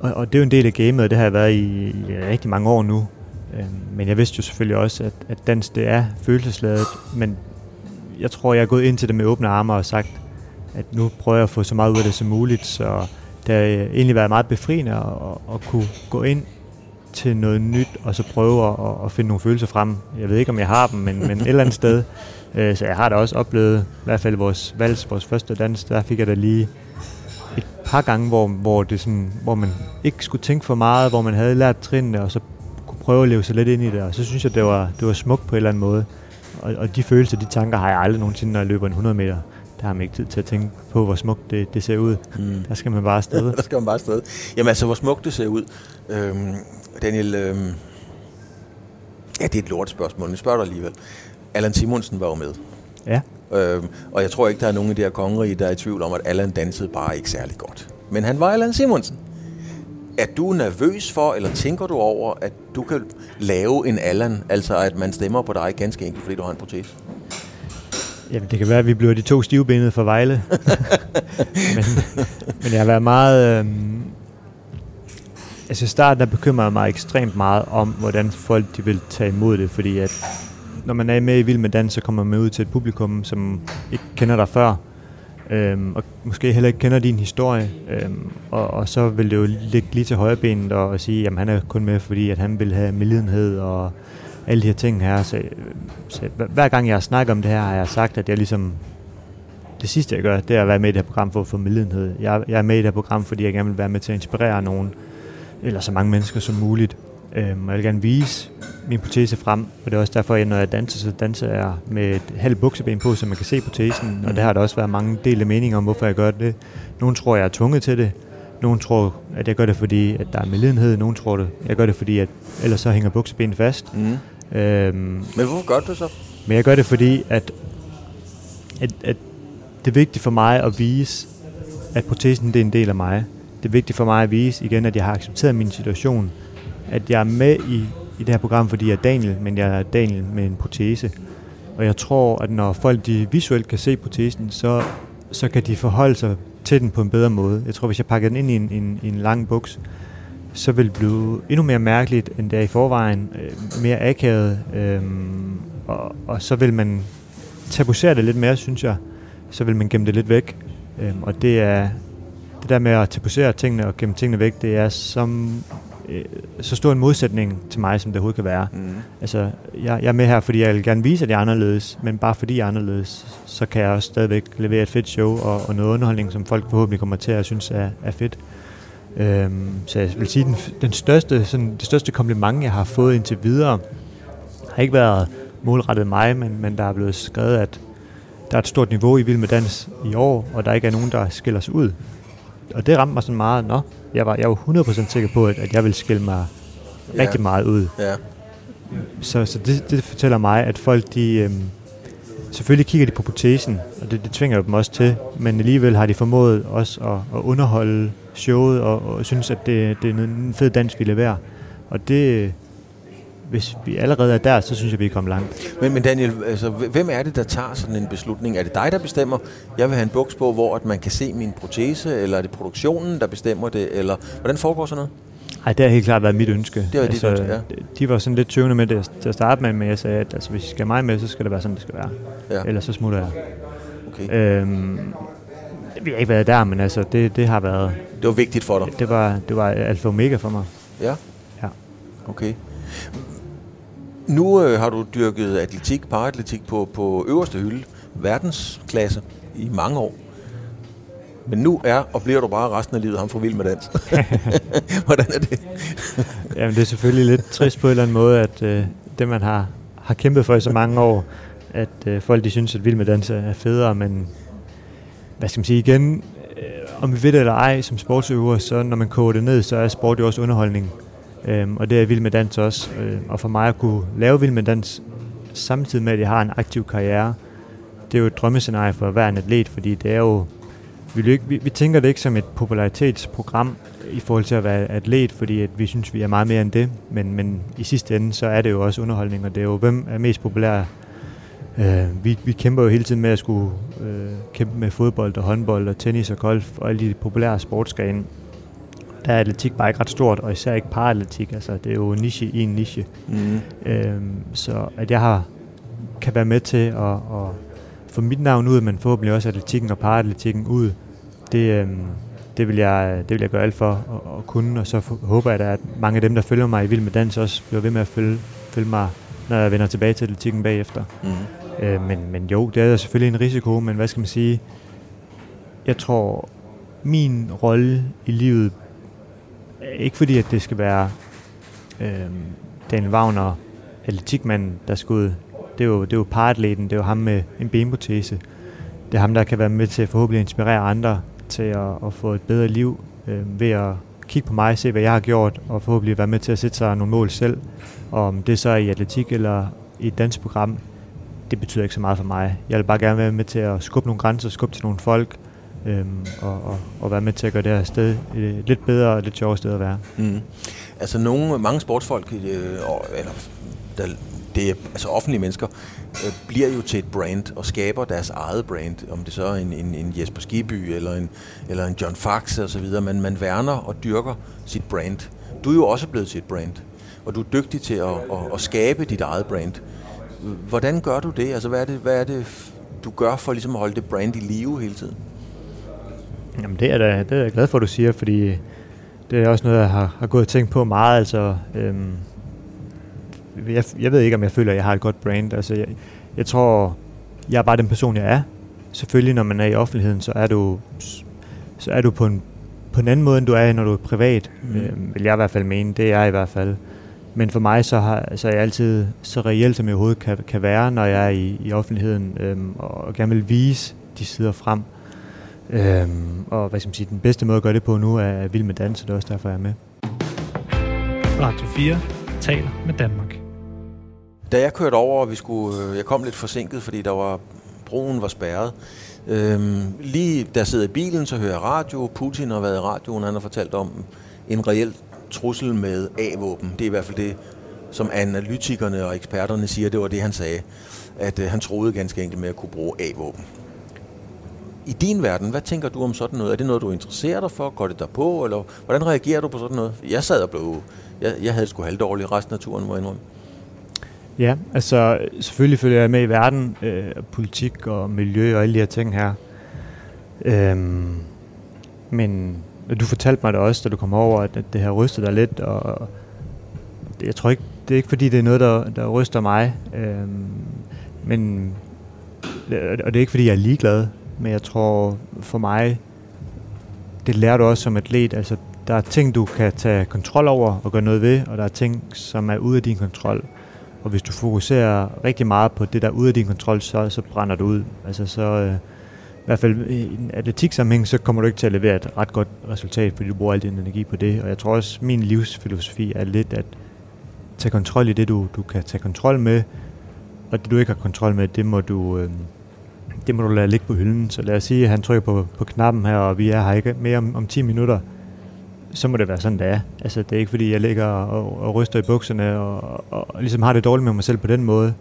og, og det er jo en del af gamet, og det har jeg været i, i rigtig mange år nu. Øhm, men jeg vidste jo selvfølgelig også, at, at dans det er følelsesladet, men jeg tror, jeg er gået ind til det med åbne arme og sagt, at nu prøver jeg at få så meget ud af det som muligt, så det har egentlig været meget befriende at, at kunne gå ind til noget nyt, og så prøve at, at finde nogle følelser frem. Jeg ved ikke, om jeg har dem, men, men et eller andet sted. Øh, så jeg har da også oplevet, i hvert fald vores vals, vores første dans, der fik jeg da lige et par gange, hvor, hvor, det sådan, hvor man ikke skulle tænke for meget, hvor man havde lært trinene, og så kunne prøve at leve sig lidt ind i det, og så synes jeg, det var, det var smukt på en eller anden måde. Og, og de følelser, de tanker har jeg aldrig nogensinde, når jeg løber en 100 meter. Der har man ikke tid til at tænke på, hvor smukt det, det ser ud. Mm. Der skal man bare afsted. der skal man bare afsted. Jamen altså, hvor smukt det ser ud. Øhm, Daniel, øhm, ja, det er et lortespørgsmål, men jeg spørger dig alligevel. Allan Simonsen var jo med. Ja. Øhm, og jeg tror ikke, der er nogen i det her kongerige, der er i tvivl om, at Allan dansede bare ikke særlig godt. Men han var Allan Simonsen. Er du nervøs for, eller tænker du over, at du kan lave en Allan, altså at man stemmer på dig ganske enkelt, fordi du har en protese? Jamen, det kan være, at vi bliver de to stivbenede for Vejle. men, men jeg har været meget... Øhm, altså starten der bekymrede mig ekstremt meget om, hvordan folk de vil tage imod det, fordi at når man er med i Vild med Dans, så kommer man ud til et publikum, som ikke kender dig før, øhm, og måske heller ikke kender din historie, øhm, og, og så vil det jo ligge lige til højrebenet og, og sige, at han er kun med, fordi at han vil have medlidenhed og alle de her ting her. Så, så hver gang jeg snakker om det her, har jeg sagt, at jeg ligesom det sidste, jeg gør, det er at være med i det her program for at få medlidenhed. Jeg, jeg er med i det her program, fordi jeg gerne vil være med til at inspirere nogen, eller så mange mennesker som muligt. Øhm, og jeg vil gerne vise min protese frem, og det er også derfor, at når jeg danser, så danser jeg med et halvt bukseben på, så man kan se protesen, og det har der også været mange dele meninger om, hvorfor jeg gør det. Nogle tror, jeg er tvunget til det, nogle tror, at jeg gør det, fordi at der er medlidenhed, nogle tror det, jeg gør det, fordi at ellers så hænger buksebenet fast. Mm. Øhm, Men hvorfor gør du så? men jeg gør det, fordi at, at, at det er vigtigt for mig at vise, at protesen det er en del af mig. Det er vigtigt for mig at vise igen, at jeg har accepteret min situation. At jeg er med i, i det her program, fordi jeg er Daniel, men jeg er Daniel med en protese. Og jeg tror, at når folk de visuelt kan se protesen, så, så kan de forholde sig til den på en bedre måde. Jeg tror, hvis jeg pakker den ind i en, en, en lang buks, så vil det blive endnu mere mærkeligt, end det er i forvejen. Øh, mere akavet. Øh, og, og så vil man tabuisere det lidt mere, synes jeg. Så vil man gemme det lidt væk. Øh, og det er det der med at tabuisere tingene og gemme tingene væk, det er som, øh, så stor en modsætning til mig, som det overhovedet kan være. Mm. Altså, jeg, jeg er med her, fordi jeg vil gerne vise, at jeg er anderledes, men bare fordi jeg er anderledes, så kan jeg også stadigvæk levere et fedt show og, og noget underholdning, som folk forhåbentlig kommer til at synes er, er fedt. Øhm, så jeg vil sige, den, den største, sådan, det største kompliment, jeg har fået indtil videre, har ikke været målrettet mig, men, men der er blevet skrevet, at der er et stort niveau i Vild med Dans i år, og der ikke er nogen, der skiller sig ud. Og det ramte mig sådan meget, nå, jeg var, jeg var 100% sikker på, at, at jeg ville skille mig Ja. rigtig meget ud. Ja. Så, så det, det fortæller mig, at folk de... Øhm, selvfølgelig kigger de på protesen, og det, det tvinger dem også til, men alligevel har de formået også at, at underholde showet, og, og synes, at det, det er en fed dans, vi leverer. Og det, hvis vi allerede er der, så synes jeg, vi er kommet langt. Men, men Daniel, altså, hvem er det, der tager sådan en beslutning? Er det dig, der bestemmer, jeg vil have en buks på, hvor at man kan se min protese, eller er det produktionen, der bestemmer det, eller hvordan foregår sådan noget? Ej, det har helt klart været mit ønske. Altså, Det var dit ønske, ja. De var sådan lidt tøvende med det til at starte med, men jeg sagde, at altså, hvis I skal mig med, så skal det være sådan, det skal være. Ja. Ellers så smutter jeg. Okay. Øhm, vi har ikke været der, men altså, det, det har været, Det var vigtigt for dig? det var, det var alfa og omega for mig. Ja. Ja. Okay. Nu øh, har du dyrket atletik, paratletik på, på øverste hylde, verdensklasse, i mange år. Men nu er og bliver du bare resten af livet ham for vild med dans. Hvordan er det? Jamen, det er selvfølgelig lidt trist på en eller anden måde, at øh, det, man har, har kæmpet for i så mange år, at øh, folk de synes, at vild med dans er federe, men hvad skal man sige igen, øh, om vi ved det eller ej som sportsøver, så når man koger det ned, så er sport jo også underholdning. Øhm, og det er vild med dans også. Øh, og for mig at kunne lave vild med dans, samtidig med at jeg har en aktiv karriere, det er jo et drømmescenarie for hver en atlet, fordi det er jo vi, ikke, vi, vi tænker det ikke som et popularitetsprogram i forhold til at være atlet, fordi at vi synes, vi er meget mere end det. Men, men i sidste ende, så er det jo også underholdning, og det er jo, hvem er mest populær. Øh, vi, vi kæmper jo hele tiden med at skulle øh, kæmpe med fodbold og håndbold og tennis og golf og alle de populære sportsgrene. Der er atletik bare ikke ret stort, og især ikke paratletik. Altså, det er jo niche i en niche. Mm. Øhm, så at jeg har, kan være med til at, at få mit navn ud, men forhåbentlig også atletikken og paratletikken ud, det, øhm, det, vil jeg, det vil jeg gøre alt for at, at kunne, og så håber jeg da, at mange af dem, der følger mig i Vild med Dans, også bliver ved med at følge, følge mig, når jeg vender tilbage til atletikken bagefter. Mm. Øh, men, men jo, det er selvfølgelig en risiko, men hvad skal man sige? Jeg tror, min rolle i livet, ikke fordi, at det skal være øh, Daniel Wagner, atletikmanden, der skal ud. Det er jo, det er jo paratleten, det er jo ham med en benprotese. Det er ham, der kan være med til at forhåbentlig inspirere andre til at, at få et bedre liv øh, ved at kigge på mig, se hvad jeg har gjort, og forhåbentlig være med til at sætte sig nogle mål selv. Og om det så er i atletik eller i et dansprogram, det betyder ikke så meget for mig. Jeg vil bare gerne være med til at skubbe nogle grænser, skubbe til nogle folk, øhm, og, og, og være med til at gøre det her sted et lidt bedre og lidt sjovere sted at være. Mm. Altså nogle, mange sportsfolk, øh, eller der, det er, altså offentlige mennesker, øh, bliver jo til et brand og skaber deres eget brand. Om det så er en, en, en Jesper Skiby eller en, eller en John Fax og så videre. Men man værner og dyrker sit brand. Du er jo også blevet til et brand, og du er dygtig til at, at, at skabe dit eget brand. Hvordan gør du det? Altså, hvad er det, hvad er det du gør for ligesom at holde det brand i live hele tiden? Jamen det er, da, det er jeg glad for, at du siger, fordi det er også noget, jeg har, har gået og tænkt på meget. Altså, øhm, jeg, jeg ved ikke, om jeg føler, at jeg har et godt brand. Altså, jeg, jeg tror, jeg er bare den person, jeg er. Selvfølgelig, når man er i offentligheden, så er du, så er du på, en, på en anden måde, end du er, når du er privat. Mm. Øhm, vil jeg i hvert fald mene. Det er jeg i hvert fald. Men for mig, så, har, så er jeg altid så reelt, som jeg overhovedet kan, kan være, når jeg er i, i offentligheden, øhm, og gerne vil vise de sider frem. Øhm, og hvad skal man sige, den bedste måde at gøre det på nu er Vild med Dans, og det er også derfor, jeg er med. Radio 4 taler med Danmark. Da jeg kørte over, og vi skulle, øh, jeg kom lidt forsinket, fordi der var, broen var spærret. Øhm, lige der sidder i bilen, så hører jeg radio. Putin har været i radioen, han har fortalt om en reel trussel med A-våben. Det er i hvert fald det, som analytikerne og eksperterne siger, det var det, han sagde. At øh, han troede ganske enkelt med at kunne bruge A-våben. I din verden, hvad tænker du om sådan noget? Er det noget, du interesserer dig for? Går det der på? Eller hvordan reagerer du på sådan noget? Jeg sad og blev... Jeg, jeg havde sgu halvdårlig resten af turen, må jeg indrømme. Ja, altså selvfølgelig følger jeg med i verden, øh, politik og miljø og alle de her ting her. Øhm, men du fortalte mig det også, da du kom over, at, det her ryster dig lidt, og jeg tror ikke, det er ikke fordi, det er noget, der, der ryster mig. Øhm, men, og det er ikke fordi, jeg er ligeglad, men jeg tror for mig, det lærer du også som atlet. Altså, der er ting, du kan tage kontrol over og gøre noget ved, og der er ting, som er ude af din kontrol. Og hvis du fokuserer rigtig meget på det, der er ude af din kontrol, så, så brænder du ud. Altså så, øh, i hvert fald i en atletiksammenhæng, så kommer du ikke til at levere et ret godt resultat, fordi du bruger al din energi på det. Og jeg tror også, min livsfilosofi er lidt at tage kontrol i det, du, du kan tage kontrol med, og det du ikke har kontrol med, det må du, øh, det må du lade ligge på hylden. Så lad os sige, at han trykker på, på knappen her, og vi er her ikke mere om, om 10 minutter så må det være sådan, det er. Altså, det er ikke fordi, jeg ligger og, og ryster i bukserne og, og, og ligesom har det dårligt med mig selv på den måde.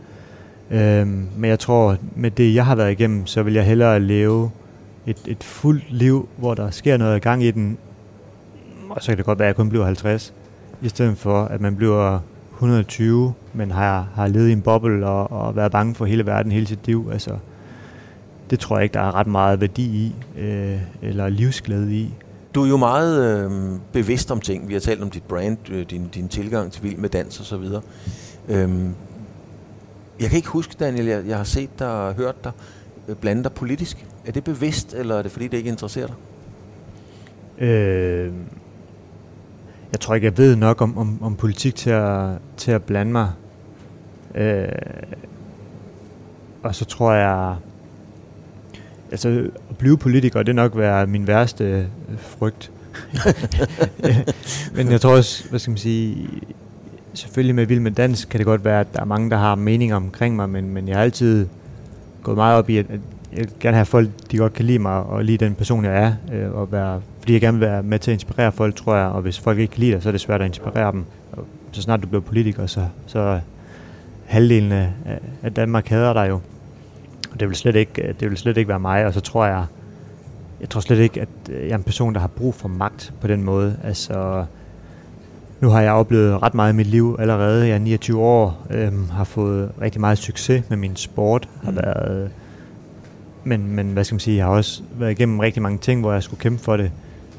Øhm, men jeg tror, med det, jeg har været igennem, så vil jeg hellere leve et, et fuldt liv, hvor der sker noget i gang i den, og så kan det godt være, at jeg kun bliver 50, i stedet for, at man bliver 120, men har, har levet i en boble og, og været bange for hele verden hele sit liv. Altså, det tror jeg ikke, der er ret meget værdi i, øh, eller livsglæde i. Du er jo meget øh, bevidst om ting. Vi har talt om dit brand, øh, din, din tilgang til vild med dans og så videre. Øhm, jeg kan ikke huske, Daniel, jeg, jeg har set dig og hørt dig øh, blande dig politisk. Er det bevidst, eller er det fordi, det ikke interesserer dig? Øh, jeg tror ikke, jeg ved nok om, om, om politik til at, til at blande mig. Øh, og så tror jeg, altså at blive politiker, det nok være min værste øh, frygt. Men jeg tror også, hvad skal man sige, selvfølgelig med Vild med Dans kan det godt være, at der er mange, der har meninger omkring mig, men, men jeg har altid gået meget op i, at, at jeg gerne have folk, de godt kan lide mig, og lide den person, jeg er, øh, og være, fordi jeg gerne vil være med til at inspirere folk, tror jeg, og hvis folk ikke kan lide dig, så er det svært at inspirere dem. Og så snart du bliver politiker, så, så halvdelen af, af Danmark hader dig jo. Og det vil slet ikke, det vil slet ikke være mig, og så tror jeg, jeg tror slet ikke, at jeg er en person, der har brug for magt på den måde. Altså, nu har jeg oplevet ret meget i mit liv allerede. Jeg er 29 år, øhm, har fået rigtig meget succes med min sport. Har mm. været, men, men hvad skal man sige, jeg har også været igennem rigtig mange ting, hvor jeg skulle kæmpe for det.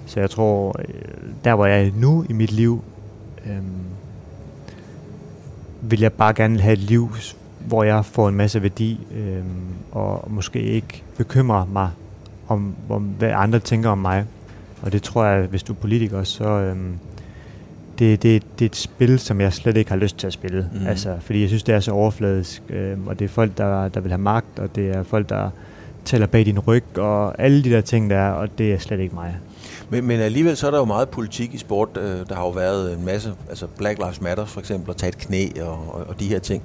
Så jeg tror, øh, der hvor jeg er nu i mit liv, øhm, vil jeg bare gerne have et liv, hvor jeg får en masse værdi, øhm, og måske ikke bekymrer mig om, om, hvad andre tænker om mig. Og det tror jeg, hvis du er politiker, så øhm, det, det, det er et spil, som jeg slet ikke har lyst til at spille. Mm. Altså, fordi jeg synes, det er så overfladisk, øhm, og det er folk, der, der vil have magt, og det er folk, der taler bag din ryg, og alle de der ting, der er, og det er slet ikke mig. Men, men alligevel så er der jo meget politik i sport. Øh, der har jo været en masse, altså Black Lives Matter for eksempel, at tage et knæ og, og, og de her ting.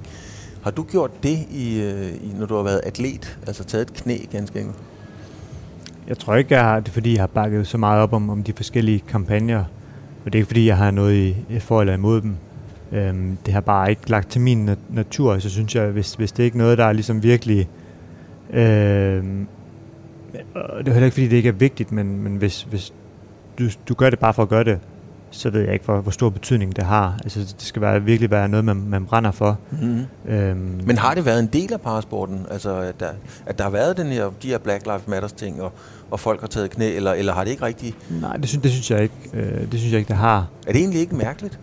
Har du gjort det, i, øh, i, når du har været atlet? Altså taget et knæ ganske enkelt? Jeg tror ikke, jeg har det, fordi jeg har bakket så meget op om, om de forskellige kampagner. Og det er ikke, fordi jeg har noget i, for eller imod dem. Øhm, det har bare ikke lagt til min natur, så synes jeg, hvis, hvis det ikke er noget, der er ligesom virkelig... Øhm, og det er heller ikke, fordi det ikke er vigtigt, men, men hvis, hvis du, du gør det bare for at gøre det, så ved jeg ikke, hvor, hvor stor betydning det har. Altså, det skal være, virkelig være noget, man, man brænder for. Mm. Øhm, Men har det været en del af parasporten? Altså, at der, at der har været den her, de her Black Lives Matters ting, og, og folk har taget knæ, eller, eller har det ikke rigtig... nej, det synes, det synes jeg ikke. Øh, det synes jeg ikke, det har. Er det egentlig ikke mærkeligt?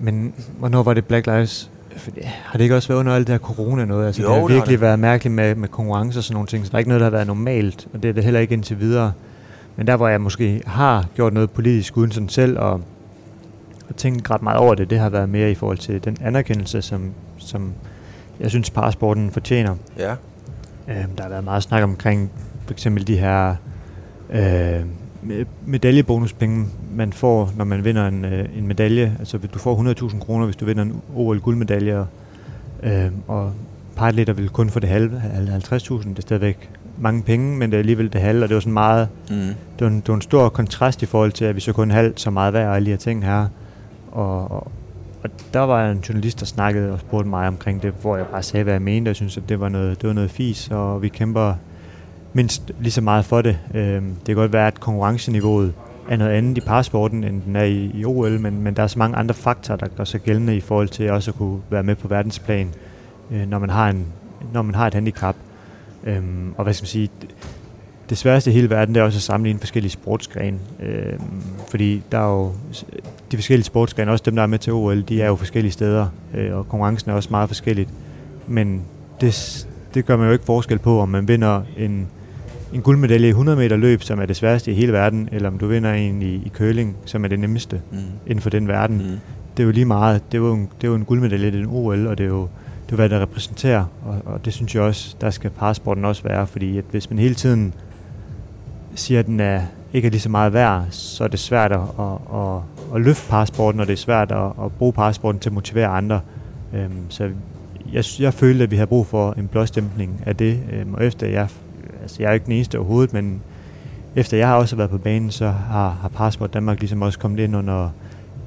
Men hvornår var det Black Lives? For det- Har det ikke også været under alt det her corona noget? Altså, Jo, det har det har virkelig det. været mærkeligt med, med konkurrence og sådan nogle ting, så der er ikke noget, der har været normalt, og det er det heller ikke indtil videre. Men der, hvor jeg måske har gjort noget politisk uden sådan selv og tænkt ret meget over det, det har været mere i forhold til den anerkendelse, som, som jeg synes, parasporten fortjener. Ja. Øhm, der har været meget snak omkring for eksempel de her øh, me- medaljebonuspenge, man får, når man vinder en, øh, en medalje. Altså du får 100.000 kroner, hvis du vinder en OL-guldmedalje, øh, og paratleter vil kun få det halve, al- 50.000. Det er stadigvæk mange penge, men det er alligevel det halve, og det var sådan meget, Mm. det var, en, det var en stor kontrast i forhold til, at vi så kun halvt så meget værd og alle de her ting her. Og, og, der var en journalist, der snakkede og spurgte mig omkring det, hvor jeg bare sagde, hvad jeg mente. Jeg synes, at det var noget, det var noget fis, og vi kæmper mindst lige så meget for det. Øhm, det kan godt være, at konkurrenceniveauet er noget andet i parsporten, end den er i, i OL, men, men der er så mange andre faktorer, der gør sig gældende i forhold til også at kunne være med på verdensplan, øh, når, man har en, når man har et handicap. Øhm, og hvad skal man sige, det, det sværeste i hele verden, det er også at sammenligne forskellige sportsgrene. Øhm, fordi der er jo de forskellige sportsgrene, også dem, der er med til OL, de er jo forskellige steder, øh, og konkurrencen er også meget forskelligt. Men det, det gør man jo ikke forskel på, om man vinder en, en guldmedalje i 100 meter løb, som er det sværeste i hele verden, eller om du vinder en i, i curling, som er det nemmeste Mm. inden for den verden. Mm. Det er jo lige meget. Det er jo en, det er jo en guldmedalje, det er en OL, og det er jo, det er hvad det repræsenterer. Og, og det synes jeg også, der skal parasporten også være, fordi at hvis man hele tiden siger, at den er, ikke er lige så meget værd, så er det svært at, at, at, at løfte parasporten, og det er svært at, at bruge parasporten til at motivere andre. Øhm, så jeg, jeg følte, at vi havde brug for en blåstempling af det, øhm, og efter jeg, altså jeg er ikke den eneste overhovedet, men efter jeg har også været på banen, så har, har Passport Danmark ligesom også kommet ind under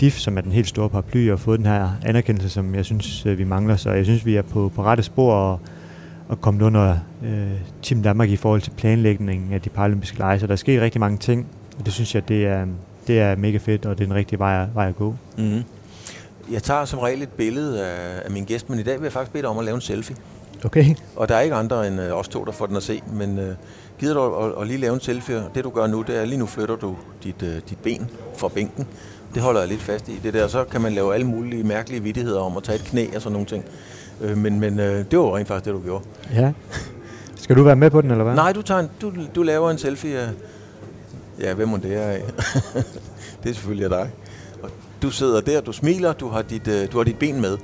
DIF, som er den helt store paraply, og fået den her anerkendelse, som jeg synes, øh, vi mangler. Så jeg synes, vi er på, på rette spor og, og kommet under øh, Team Danmark i forhold til planlægningen af de paralympiske lege. Så der sker rigtig mange ting, og det synes jeg, det er, det er mega fedt, og det er den rigtige vej, at- vej at gå. Mm. Jeg tager som regel et billede af, af min gæst, men i dag vil jeg faktisk bede dig om at lave en selfie. Okay. Og der er ikke andre end øh, os to, der får den at se, men øh, gider du at, at lige lave en selfie? Det du gør nu, det er, lige nu flytter du dit, øh, dit ben fra bænken. Det holder jeg lidt fast i. Det der, så kan man lave alle mulige mærkelige vittigheder om at tage et knæ og sådan nogle ting. Øh, men men øh, det var jo rent faktisk det, du gjorde. Ja. Skal du være med på den, eller hvad? Nej, du, tager en, du, du laver en selfie af... Ja, hvem må det er af? det er selvfølgelig af dig. Og du sidder der, du smiler, du har, dit, øh, du har dit ben med.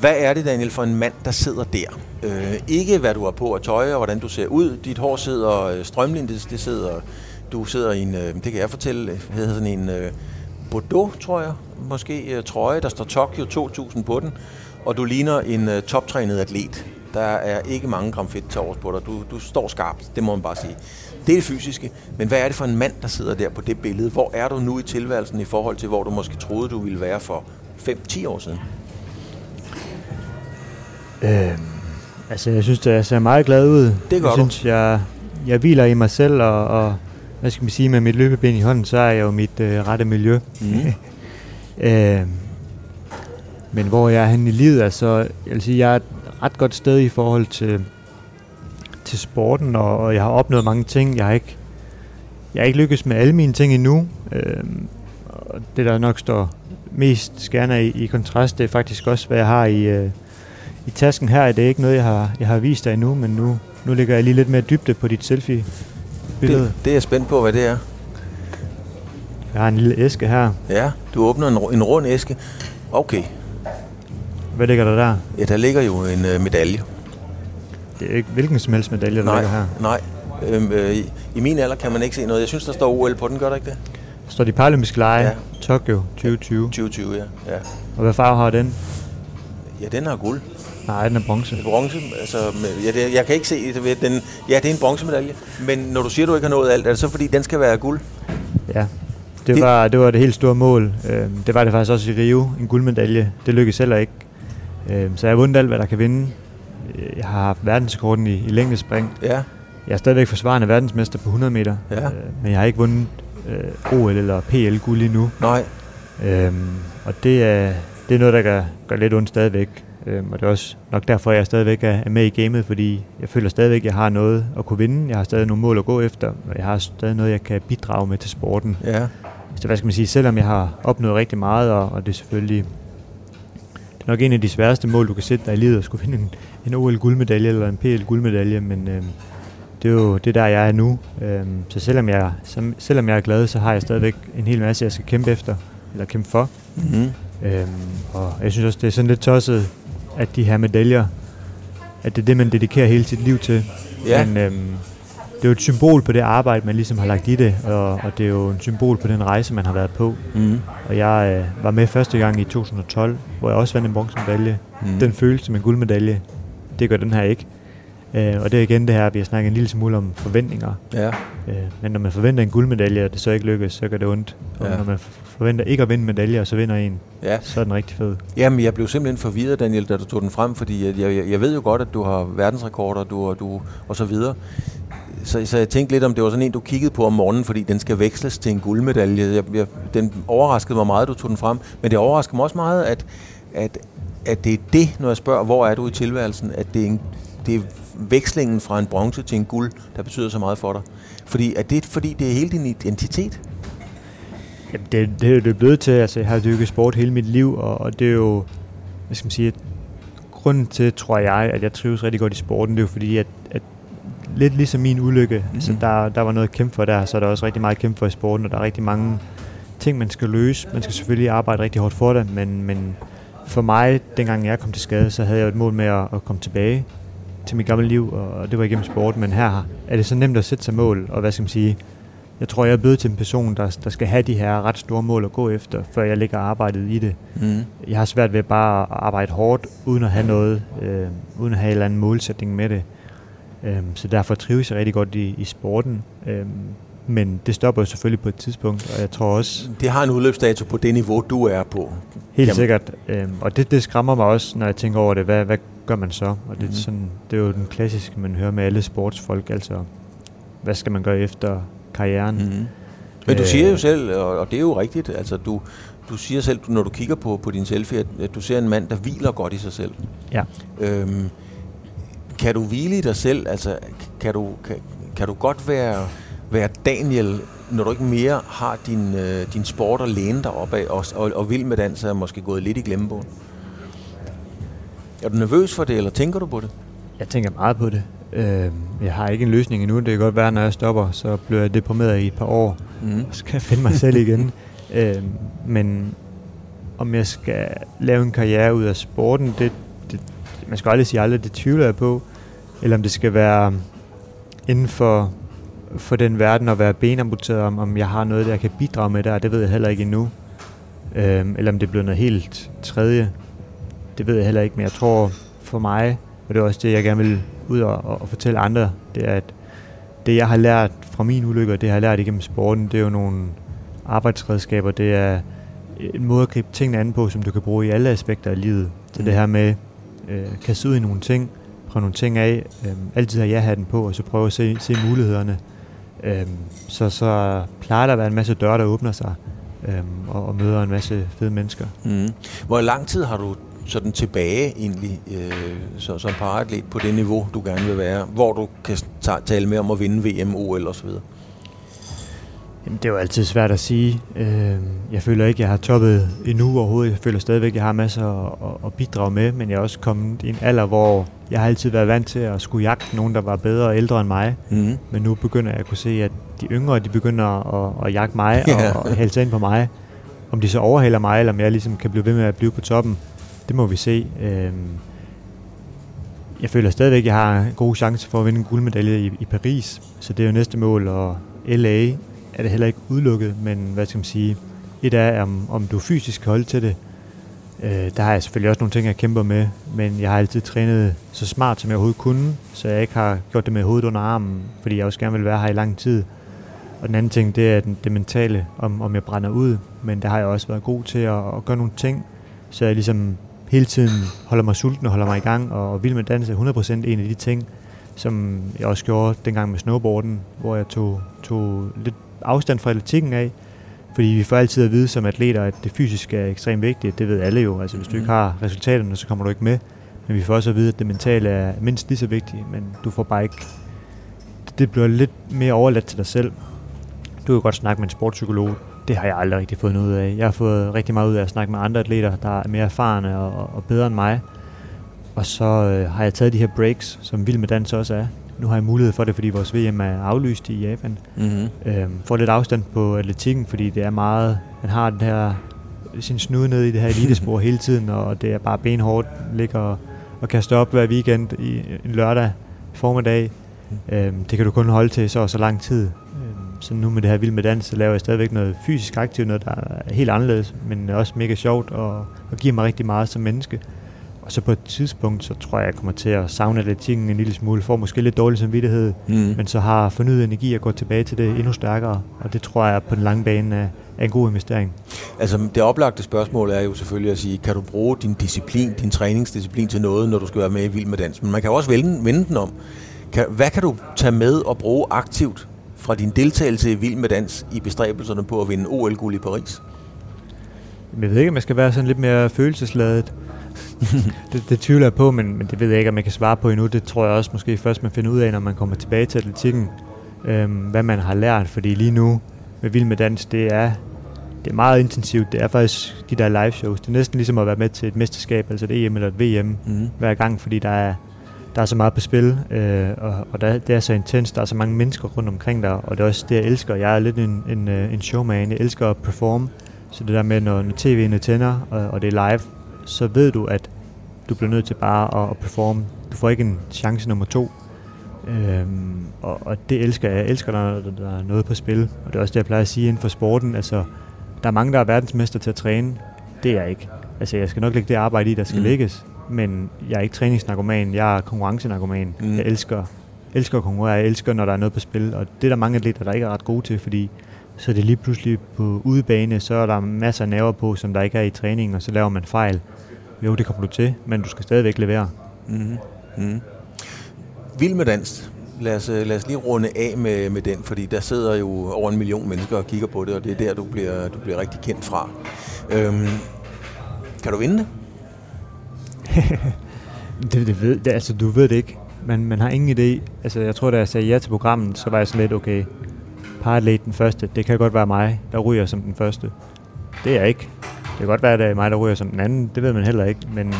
Hvad er det, Daniel, for en mand, der sidder der? Øh, ikke hvad du har på at tøje, og hvordan du ser ud. Dit hår sidder øh, strømlindet, det sidder... Du sidder i en, øh, det kan jeg fortælle, hedder sådan en øh, Bordeaux, tror jeg, måske øh, trøje, der står Tokyo 2000 på den, og du ligner en toptrænet atlet. Der er ikke mange gram fedt til overs på dig. Du, du står skarpt, det må man bare sige. Det er det fysiske, men hvad er det for en mand, der sidder der på det billede? Hvor er du nu i tilværelsen i forhold til, hvor du måske troede, du ville være for 5-10 år siden? Øhm, altså, jeg synes, jeg ser meget glad ud. Det gør jeg du. synes, jeg, jeg hviler i mig selv, og, og hvad skal man sige, med mit løbeben i hånden, så er jeg jo mit øh, rette miljø. Mm. Øhm, men hvor jeg er henne i livet, altså, jeg vil sige, jeg er ret godt sted i forhold til, til sporten, og, og jeg har opnået mange ting. Jeg har ikke, jeg har ikke lykkes med alle mine ting endnu. Øhm, og det, der nok står mest skærende i, i kontrast, det er faktisk også, hvad jeg har i, øh, i tasken her. Det er ikke noget, jeg har, jeg har vist dig endnu, men nu, nu ligger jeg lige lidt mere dybde på dit selfie-billede. Det, det er jeg spændt på, hvad det er. Jeg har en lille æske her. Ja, du åbner en, en rund æske. Okay, Hvad ligger der der? ja, der ligger jo en øh, medalje. Det er ikke hvilken som helst medalje, der nej, ligger her. nej. Øhm, øh, i, I min alder kan man ikke se noget. Jeg synes, der står OL på den, gør der ikke det? Der står de paralympiske lege, Ja. Tokyo 2020. 2020, ja. ja. Og hvad farve har den? Ja, den har guld. Nej, den er bronze. Bronze, altså, ja, det, jeg kan ikke se, det, den, ja, det er en bronzemedalje. Men når du siger, du ikke har nået alt, er det så fordi, den skal være guld? Ja. Det, Det- det, var, det var det helt store mål. Øhm, det var det faktisk også i Rio, en guldmedalje. Det lykkedes heller ikke. Øhm, så jeg har vundet alt, hvad der kan vinde. Øh, Jeg har haft verdensrekorden i, i længdespring. Ja. Jeg er stadigvæk forsvarende verdensmester på 100 meter. Ja. Øh, men jeg har ikke vundet øh, OL eller PL guld endnu. Nej. Øhm, og det er, det er noget, der gør, gør lidt ondt stadigvæk. Øhm, og det er også nok derfor, jeg stadigvæk er, er med i gamet, fordi jeg føler stadigvæk, at jeg har noget at kunne vinde. Jeg har stadig nogle mål at gå efter, og jeg har stadig noget, jeg kan bidrage med til sporten. Ja. Så hvad skal man sige, selvom jeg har opnået rigtig meget, og, og det er selvfølgelig nok en af de sværeste mål, du kan sætte dig i livet, at skulle finde en, en OL-guldmedalje eller en PL-guldmedalje, men øhm, det er jo det der, jeg er nu. Øhm, så selvom jeg, som, selvom jeg er glad, så har jeg stadigvæk en hel masse, jeg skal kæmpe efter, eller kæmpe for. Mm-hmm. Øhm, og jeg synes også, det er sådan lidt tosset, at de her medaljer, at det er det, man dedikerer hele sit liv til. Ja. Men øhm, det er jo et symbol på det arbejde, man ligesom har lagt i det, og, og det er jo en symbol på den rejse, man har været på. Mm. Og jeg øh, var med første gang i 2012, hvor jeg også vandt en bronzemedalje. Mm. Den føles som en guldmedalje. Det gør den her ikke. Øh, og det er igen det her, vi har snakket en lille smule om forventninger. Ja. Øh, men når man forventer en guldmedalje, og det så ikke lykkes, så gør det ondt. Og Ja. når man forventer ikke at vinde en medalje, og så vinder en, ja. så er den rigtig fed. Jamen, jeg blev simpelthen forvirret, Daniel, da du tog den frem, fordi jeg, jeg, jeg ved jo godt, at du har verdensrekorder du, du, og så videre. Så, så jeg tænkte lidt, om det var sådan en, du kiggede på om morgenen, fordi den skal veksles til en guldmedalje. Jeg, jeg, den overraskede mig meget, at du tog den frem, men det overraskede mig også meget, at, at, at det er det, når jeg spørger, hvor er du i tilværelsen, at det er, en, det er vekslingen fra en bronze til en guld, der betyder så meget for dig. Fordi er det fordi, det er hele din identitet? Jamen, det, det er jo det er blevet til, altså jeg har dykket sport hele mit liv, og, og det er jo, hvad skal man sige, grunden til, tror jeg, at jeg trives rigtig godt i sporten, det er jo fordi, at, at lidt ligesom min ulykke, mm-hmm. altså der, der var noget at kæmpe for der, så er der også rigtig meget at kæmpe for i sporten, og der er rigtig mange ting, man skal løse. Man skal selvfølgelig arbejde rigtig hårdt for det, men, men for mig, dengang jeg kom til skade, så havde jeg et mål med at, at komme tilbage til mit gamle liv, og det var igennem sport, men her er det så nemt at sætte sig mål, og hvad skal man sige, jeg tror, jeg er blevet til en person, der, der skal have de her ret store mål at gå efter, før jeg lægger arbejdet i det. Mm. Jeg har svært ved bare at arbejde hårdt, uden at have noget, øh, uden at have en eller anden målsætning med det. Øh, så derfor trives jeg rigtig godt i, i sporten. Øh, men det stopper jo selvfølgelig på et tidspunkt, og jeg tror også, Det har en udløbsdato på det niveau, du er på. Helt Jamen. sikkert. Øhm, og det, det skræmmer mig også, når jeg tænker over det. Hvad, hvad gør man så? Og det, er sådan, det er jo den klassiske, man hører med alle sportsfolk. Altså, hvad skal man gøre efter karrieren? Mm. Men du Øh. siger jo selv, og, det er jo rigtigt, altså du, du siger selv, når du kigger på, på din selfie, at, at du ser en mand, der hviler godt i sig selv. Ja. Øhm, kan du hvile i dig selv? Altså, kan du, kan, kan du godt være, være Daniel, når du ikke mere har din, øh, din sport at læne dig op af, og, og, og vil med dans er måske gået lidt i glemmebogen? Er du nervøs for det, eller tænker du på det? Jeg tænker meget på det. Øhm, jeg har ikke en løsning endnu. Det kan godt være, når jeg stopper, så bliver jeg deprimeret i et par år. Mm. Så skal jeg finde mig selv igen. Øhm, men om jeg skal lave en karriere ud af sporten, det, man skal aldrig sige aldrig, det tvivler jeg på. Eller om det skal være inden for, for den verden at være benamputeret, om, om jeg har noget, der jeg kan bidrage med der, det ved jeg heller ikke endnu. Øhm, eller om det bliver noget helt tredje, det ved jeg heller ikke, men jeg tror for mig, og det er også det, jeg gerne vil ud og, og, og fortælle andre, det er, at det, jeg har lært fra min ulykke, og det, jeg har lært igennem sporten, det er jo nogle arbejdsredskaber, det er en måde at gribe tingene an på, som du kan bruge i alle aspekter af livet. Så Mm. det her med, øh, kaste ud i nogle ting, prøve nogle ting af, øh, altid have ja-hatten på, og så prøve at se, se mulighederne. Øh, så, så plejer der at være en masse døre, der åbner sig, øh, og, og møder en masse fede mennesker. Mm. Hvor lang tid har du sådan tilbage egentlig øh, så, som paratlet på det niveau, du gerne vil være, hvor du kan tale med om at vinde VM, OL osv.? Jamen, det er jo altid svært at sige. Øh, jeg føler ikke, jeg har toppet endnu overhovedet. Jeg føler stadigvæk, jeg har masser at, at- at bidrage med, men jeg er også kommet i en alder, hvor jeg har altid været vant til at skulle jagte nogen, der var bedre og ældre end mig. Mm. Men nu begynder jeg at kunne se, at de yngre, de begynder at, at jagte mig Ja. og, og hælde sig ind på mig. Om de så overhaler mig, eller om jeg ligesom kan blive ved med at blive på toppen, det må vi se. Øhm, jeg føler stadigvæk, at jeg har en god chance for at vinde en guldmedalje i, i Paris, så det er jo næste mål, og LA er det heller ikke udelukket, men hvad skal man sige, et er, om, om du fysisk kan holde til det. Øh, der har jeg selvfølgelig også nogle ting, jeg kæmper med, men jeg har altid trænet så smart, som jeg overhovedet kunne, så jeg ikke har gjort det med hovedet under armen, fordi jeg også gerne vil være her i lang tid. Og den anden ting, det er den, det mentale, om, om jeg brænder ud, men der har jeg også været god til at, at gøre nogle ting, så jeg ligesom hele tiden holder mig sulten og holder mig i gang, og, og vil med danse er 100% en af de ting, som jeg også gjorde dengang med snowboarden, hvor jeg tog, tog lidt afstand fra atletikken af, Fordi vi får altid at vide som atleter, at det fysiske er ekstremt vigtigt. Det ved alle jo. Altså hvis du ikke Mhm. har resultaterne, så kommer du ikke med. Men vi får også at vide, at det mentale er mindst lige så vigtigt, men du får bare ikke... Det bliver lidt mere overladt til dig selv. Du kan godt snakke med en sportspsykolog. Det har jeg aldrig rigtig fået noget ud af. Jeg har fået rigtig meget ud af at snakke med andre atleter, der er mere erfarne og, og bedre end mig. Og så øh, har jeg taget de her breaks, som Vild med Dans også er. Nu har jeg mulighed for det, fordi vores VM er aflyst i Japan. Mm-hmm. Øhm, får lidt afstand på atletikken, fordi det er meget... Man har den her sin snude ned i det her elitespor hele tiden, og det er bare benhårdt. Ligger og, og kaster op hver weekend i en lørdag formiddag. Øhm, det kan du kun holde til så så lang tid. Øhm, så nu med det her vild med dans, så laver jeg stadigvæk noget fysisk aktivt, noget der er helt anderledes, men også mega sjovt og, og giver mig rigtig meget som menneske. Og så på et tidspunkt, så tror jeg, jeg kommer til at savne atletikken en lille smule, får måske lidt dårlig samvittighed, Mm. men så har fornyet energi at gå tilbage til det endnu stærkere, og det tror jeg på den lange bane er, er en god investering. Altså det oplagte spørgsmål er jo selvfølgelig at sige, kan du bruge din disciplin, din træningsdisciplin til noget, når du skal være med i Vild med Dans? Men man kan jo også vende, vende den om. Kan, hvad kan du tage med og bruge aktivt fra din deltagelse i Vild med Dans i bestræbelserne på at vinde OL-guld i Paris? Jeg ved ikke, jeg skal være sådan lidt mere følelsesladet. det, det tvivler jeg på, men, men det ved jeg ikke, om jeg kan svare på endnu. Det tror jeg også måske først, man finder ud af, når man kommer tilbage til atletikken, øhm, hvad man har lært. Fordi lige nu med Vild med Dans, det er, det er meget intensivt. Det er faktisk de der live shows. Det er næsten ligesom at være med til et mesterskab, altså et EM eller et VM Mm. hver gang, fordi der er, der er så meget på spil, øh, og, og der, det er så intens, der er så mange mennesker rundt omkring dig, og det er også det, jeg elsker. Jeg er lidt en, en, øh, en showman, jeg elsker at performe, så det der med, når, når tv'ene tænder, og, og det er live, så ved du, at du bliver nødt til bare at, at performe. Du får ikke en chance nummer to. Øhm, og, og det elsker jeg. Jeg elsker, når der, der er noget på spil. Og det er også det, jeg plejer at sige inden for sporten. Altså, der er mange, der er verdensmester til at træne. Det er jeg ikke. Altså, jeg skal nok lægge det arbejde i, der skal Mm. lægges. Men jeg er ikke træningsnarkoman. Jeg er konkurrencenarkoman. Mm. Jeg elsker, elsker at konkurrere. Jeg elsker, når der er noget på spil. Og det er der mange atleter, der ikke er ret gode til, fordi så er det lige pludselig på udebane, så er der masser af nerver på, som der ikke er i træningen, og så laver man fejl. Jo, det kommer du til, men du skal stadigvæk levere. Mm. Mm. Vild med Dans. Lad os, øh, lad os lige runde af med, med den, fordi der sidder jo over en million mennesker og kigger på det, og det er der, du bliver, du bliver rigtig kendt fra. Øhm, kan du vinde det? Det, det ved, det, altså, du ved det ikke. Man, man har ingen idé. Altså, jeg tror, da jeg sagde ja til programmet, så var jeg sådan lidt, okay, paratlet den første, det kan godt være mig, der ryger som den første. Det er jeg ikke. Det kan godt være, at det er mig, der ryger som den anden. Det ved man heller ikke. Men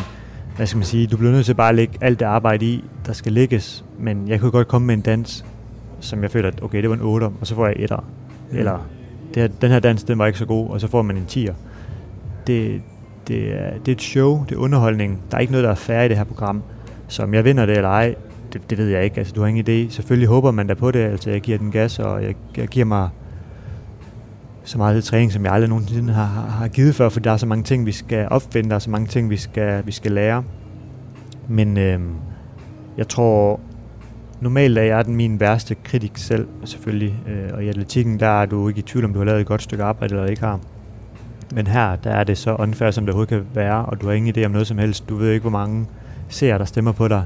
hvad skal man sige, du bliver nødt til bare at lægge alt det arbejde i, der skal lægges. Men jeg kunne godt komme med en dans, som jeg føler, at okay, det var en 8, og så får jeg etter. Mm. Eller det her, den her dans, den var ikke så god, og så får man en 10'er. Det, det, er, det er et show, det er underholdning. Der er ikke noget, der er færre i det her program. Så om jeg vinder det eller ej, det, det ved jeg ikke. Altså, du har ingen idé. Selvfølgelig håber man da på det. Altså, jeg giver den gas, og jeg, jeg giver mig så meget træning, som jeg aldrig nogensinde har, har, givet før, for der er så mange ting, vi skal opfinde, der er så mange ting, vi skal, vi skal lære. Men øh, jeg tror, normalt er jeg den min værste kritik selv, selvfølgelig. Øh, og i atletikken, der er du ikke i tvivl, om du har lavet et godt stykke arbejde, eller ikke har. Men her, der er det så unfair, som det overhovedet kan være, og du har ingen idé om noget som helst. Du ved ikke, hvor mange seere, der stemmer på dig.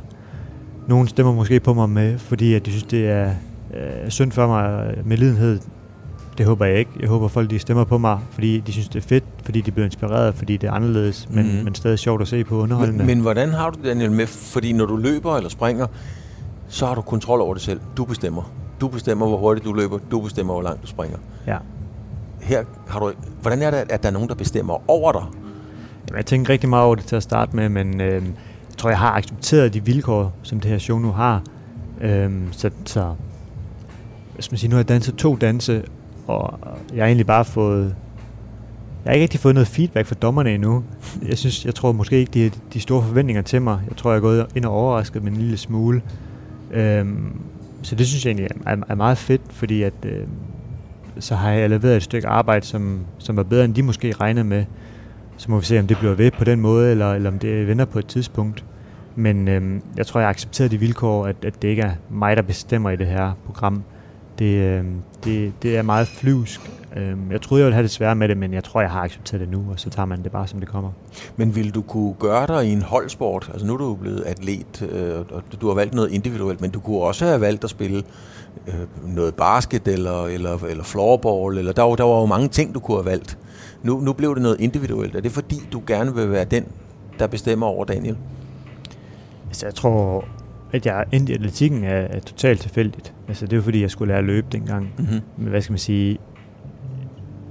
Nogle stemmer måske på mig med, fordi at de synes, det er øh, synd for mig med lidenhed. Det håber jeg ikke. Jeg håber, folk de stemmer på mig, fordi de synes, det er fedt, fordi de bliver inspireret, fordi det er anderledes, men, mm. men stadig sjovt at se på underholdende. Men, men hvordan har du det, Daniel, med? Fordi når du løber eller springer, så har du kontrol over det selv. Du bestemmer. Du bestemmer, hvor hurtigt du løber. Du bestemmer, hvor langt du springer. ja. Her har du... Hvordan er det, at der er nogen, der bestemmer over dig? Jamen, jeg tænker rigtig meget over det til at starte med, men øh, jeg tror, jeg har accepteret de vilkår, som det her show nu har. Øh, så, så skal man sige, nu har jeg danset to danse, og jeg har egentlig bare fået... Jeg har ikke rigtig fået noget feedback fra dommerne endnu. Jeg synes, jeg tror måske ikke, de har de store forventninger til mig. Jeg tror, jeg er gået ind og overrasket med en lille smule. Øhm, så det synes jeg egentlig er, er meget fedt, fordi at, øh, så har jeg leveret et stykke arbejde, som, som var bedre, end de måske regnede med. Så må vi se, om det bliver ved på den måde, eller, eller om det vender på et tidspunkt. Men øhm, jeg tror, jeg har accepteret de vilkår, at, at det ikke er mig, der bestemmer i det her program. Det, øhm, det, det er meget flyvsk, Øhm, jeg troede, jeg ville have det svært med det, men jeg tror, jeg har accepteret det nu, og så tager man det bare, som det kommer. Men vil du kunne gøre dig i en holdsport? Altså nu er du blevet atlet, øh, og du har valgt noget individuelt, men du kunne også have valgt at spille øh, noget basket eller, eller, eller floorball, eller der var, der var jo mange ting, du kunne have valgt. Nu, nu blev det noget individuelt. Er det fordi, du gerne vil være den, der bestemmer over Daniel? Altså, jeg tror, at jeg endte i atletikken er, er totalt tilfældigt. Altså, det er fordi, jeg skulle lære at løbe dengang. Mm-hmm. Men hvad skal man sige?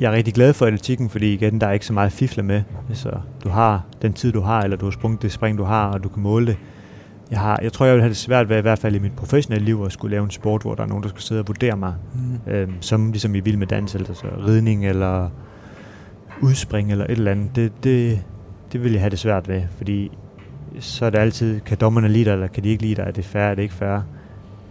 Jeg er rigtig glad for atletikken, fordi igen, der er ikke så meget fifler med. Altså, du har den tid, du har, eller du har sprunget det spring, du har, og du kan måle det. Jeg, har, jeg tror, jeg vil have det svært ved, i hvert fald i mit professionelle liv, at skulle lave en sport, hvor der er nogen, der skal sidde og vurdere mig. Mm. Øhm, som ligesom i vild med dans, altså ridning eller udspring eller et eller andet. Det, det, det vil jeg have det svært ved, fordi så er det altid, kan dommerne lide dig, eller kan de ikke lide dig? Er det fair, er det ikke fair?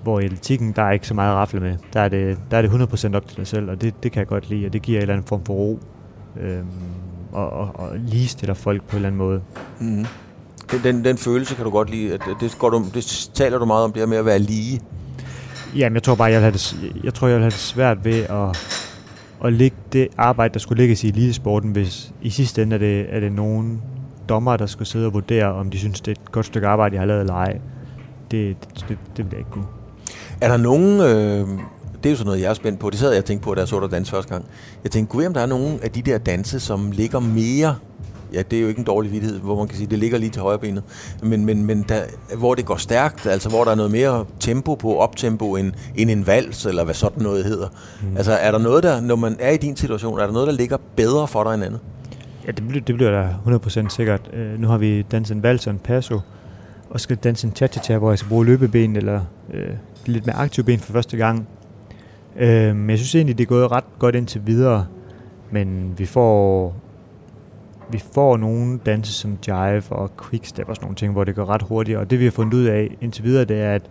Hvor i atletikken, der er ikke så meget at rafle med. Der er det, der er det 100% op til dig selv, og det, det kan jeg godt lide, og det giver en eller anden form for ro. Øhm, og, og, og ligestiller folk på en eller anden måde. Mm. Den, den, den følelse kan du godt lide. At det, går du, det taler du meget om, det her med at være lige. Jamen, jeg tror bare, jeg vil have det, jeg tror, jeg vil have det svært ved at, at lægge det arbejde, der skulle lægges i elitesporten, hvis i sidste ende er det, er det nogen dommer, der skal sidde og vurdere, om de synes, det er et godt stykke arbejde, jeg har lavet eller ej. Det, det, det, det vil jeg ikke kunne. Er der nogen... Øh, det er jo sådan noget, jeg er spændt på. Det sad jeg og tænkte på, da jeg så dig danse første gang. Jeg tænkte, kunne om der er nogen af de der danse, som ligger mere ja, det er jo ikke en dårlig vidtighed, hvor man kan sige, det ligger lige til højre benet, men, men, men der, hvor det går stærkt, altså hvor der er noget mere tempo på, optempo, end, end en vals, eller hvad sådan noget hedder. Mm. Altså er der noget, der, når man er i din situation, er der noget, der ligger bedre for dig end andet? Ja, det bliver, det bliver da 100% sikkert. Øh, nu har vi danset en vals og en passo, og skal danse en cha-cha-cha, hvor jeg skal bruge løbeben, eller øh, lidt mere aktiv ben for første gang. Øh, men jeg synes egentlig, det er gået ret godt indtil videre, men vi får vi får nogle danse som jive og quickstep og sådan nogle ting, hvor det går ret hurtigt. Og det vi har fundet ud af indtil videre, det er, at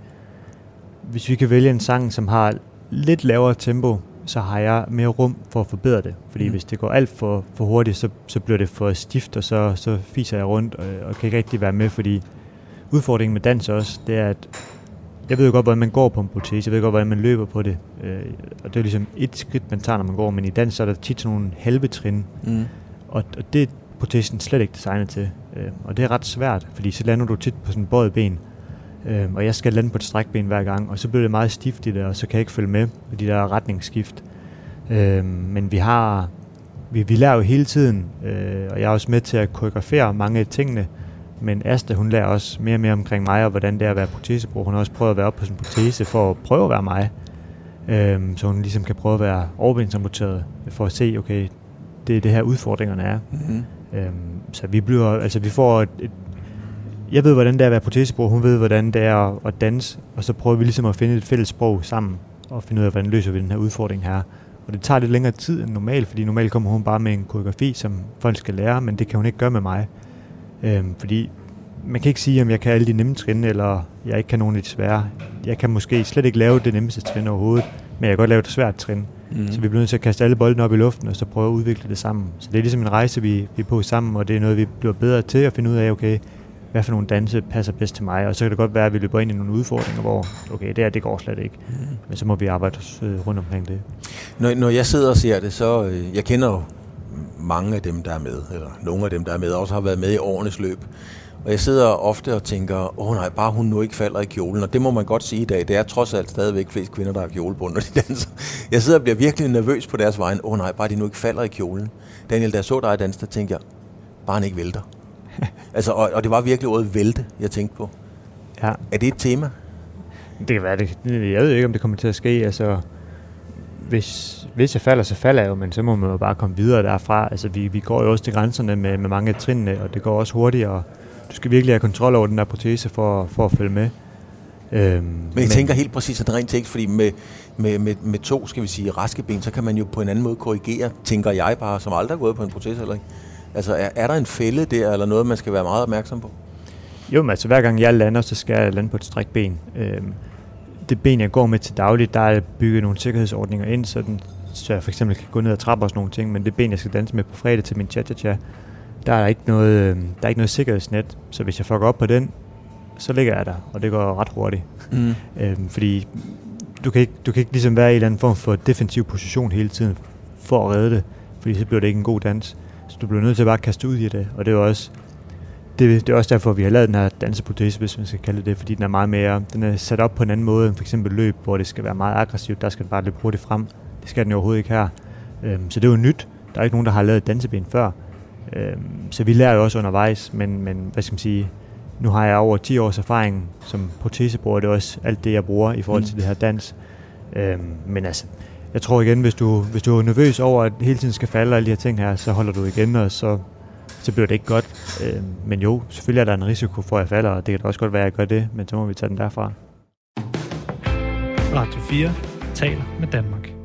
hvis vi kan vælge en sang, som har lidt lavere tempo, så har jeg mere rum for at forbedre det. Fordi mm. hvis det går alt for, for hurtigt, så, så bliver det for stift, og så, så fiser jeg rundt og, og kan ikke rigtig være med, fordi udfordringen med dans også, det er, at jeg ved jo godt, hvordan man går på en protese, jeg ved godt, hvordan man løber på det. Øh, og det er ligesom et skridt, man tager, når man går, men i dans så er der tit sådan nogle halve trin. Mm. Og, og det, protesten slet ikke designet til. Øh, og det er ret svært, fordi så lander du tit på sådan en bøjet ben, øh, og jeg skal lande på et strækben hver gang, og så bliver det meget stift i det, og så kan jeg ikke følge med på de der retningsskift. Øh, men vi har, vi, vi lærer jo hele tiden, øh, og jeg er også med til at koreografere mange af tingene, men Asta, hun lærer også mere og mere omkring mig, og hvordan det er at være protesebruger. Hun har også prøvet at være op på sin protese for at prøve at være mig. Øhm, så hun ligesom kan prøve at være overbindsamputeret, for at se, okay, det er det her udfordringerne er. Mm-hmm. Øhm, så vi bliver, altså vi får et, et jeg ved, hvordan det er at være protesebruger, hun ved, hvordan det er at danse, og så prøver vi ligesom at finde et fælles sprog sammen, og finde ud af, hvordan løser vi den her udfordring her. Og det tager lidt længere tid end normalt, fordi normalt kommer hun bare med en koreografi, som folk skal lære, men det kan hun ikke gøre med mig. Øhm, fordi man kan ikke sige, om jeg kan alle de nemme trin, eller jeg ikke kan nogen af de svære. Jeg kan måske slet ikke lave det nemmeste trin overhovedet, men jeg kan godt lave et svært trin. Mm. Så vi bliver nødt til at kaste alle boldene op i luften, og så prøve at udvikle det sammen. Så det er ligesom en rejse, vi, vi er på sammen, og det er noget, vi bliver bedre til at finde ud af, okay, hvad for nogle danse passer bedst til mig, og så kan det godt være, at vi løber ind i nogle udfordringer, hvor, okay, det her, det går slet ikke. Mm. Men så må vi arbejde øh, rundt omkring det. Når, når jeg sidder og ser det, så, øh, jeg kender jo mange af dem, der er med, eller nogle af dem, der er med, også har været med i årenes løb. Og jeg sidder ofte og tænker, åh nej, bare hun nu ikke falder i kjolen. Og det må man godt sige i dag. Det er trods alt stadigvæk flest kvinder, der har kjole på, når de danser. Jeg sidder og bliver virkelig nervøs på deres vejen. Åh nej, bare de nu ikke falder i kjolen. Daniel, da jeg så dig danse, der tænkte jeg, bare han ikke vælter. Altså, og, og, det var virkelig ordet vælte, jeg tænkte på. Ja. Er det et tema? Det kan være det. Jeg ved ikke, om det kommer til at ske. Altså, hvis, hvis jeg falder, så falder jeg jo, men så må man jo bare komme videre derfra. Altså, vi, vi går jo også til grænserne med, med mange af trinene, og det går også hurtigere du skal virkelig have kontrol over den der protese for, for at følge med. Øhm, men jeg men, tænker helt præcis, at det rent tekst, fordi med, med, med, med to, skal vi sige, raske ben, så kan man jo på en anden måde korrigere, tænker jeg bare, som aldrig har gået på en protese eller ikke. Altså, er, er der en fælde der, eller noget, man skal være meget opmærksom på? Jo, men altså hver gang jeg lander, så skal jeg lande på et stræk ben. Øhm, det ben, jeg går med til dagligt, der er bygget nogle sikkerhedsordninger ind, så, den, så jeg for eksempel kan gå ned og trappe og sådan nogle ting, men det ben, jeg skal danse med på fredag til min cha-cha-cha, der er ikke noget, øh, der er ikke noget sikkerhedsnet, så hvis jeg fucker op på den, så ligger jeg der, og det går ret hurtigt. Mm. øhm, fordi du kan, ikke, du kan ikke ligesom være i en eller anden form for defensiv position hele tiden, for at redde det, fordi så bliver det ikke en god dans. Så du bliver nødt til at bare kaste ud i det, og det er også det, det er også derfor, vi har lavet den her danseprotese, hvis man skal kalde det det, fordi den er meget mere, den er sat op på en anden måde end for eksempel løb, hvor det skal være meget aggressivt, der skal den bare løbe hurtigt frem. Det skal den overhovedet ikke her. Øhm, så det er jo nyt. Der er ikke nogen, der har lavet danseben før. Øhm, så vi lærer jo også undervejs, men, men hvad skal man sige, nu har jeg over 10 års erfaring som protesebruger, det er også alt det, jeg bruger i forhold til mm. det her dans. Øhm, men altså, jeg tror igen, hvis du, hvis du er nervøs over, at hele tiden skal falde alle de her ting her, så holder du igen, og så, så bliver det ikke godt. Øh, men jo, selvfølgelig er der en risiko for, at jeg falder, og det kan også godt være, at jeg gør det, men så må vi tage den derfra. Radio 4 taler med Danmark.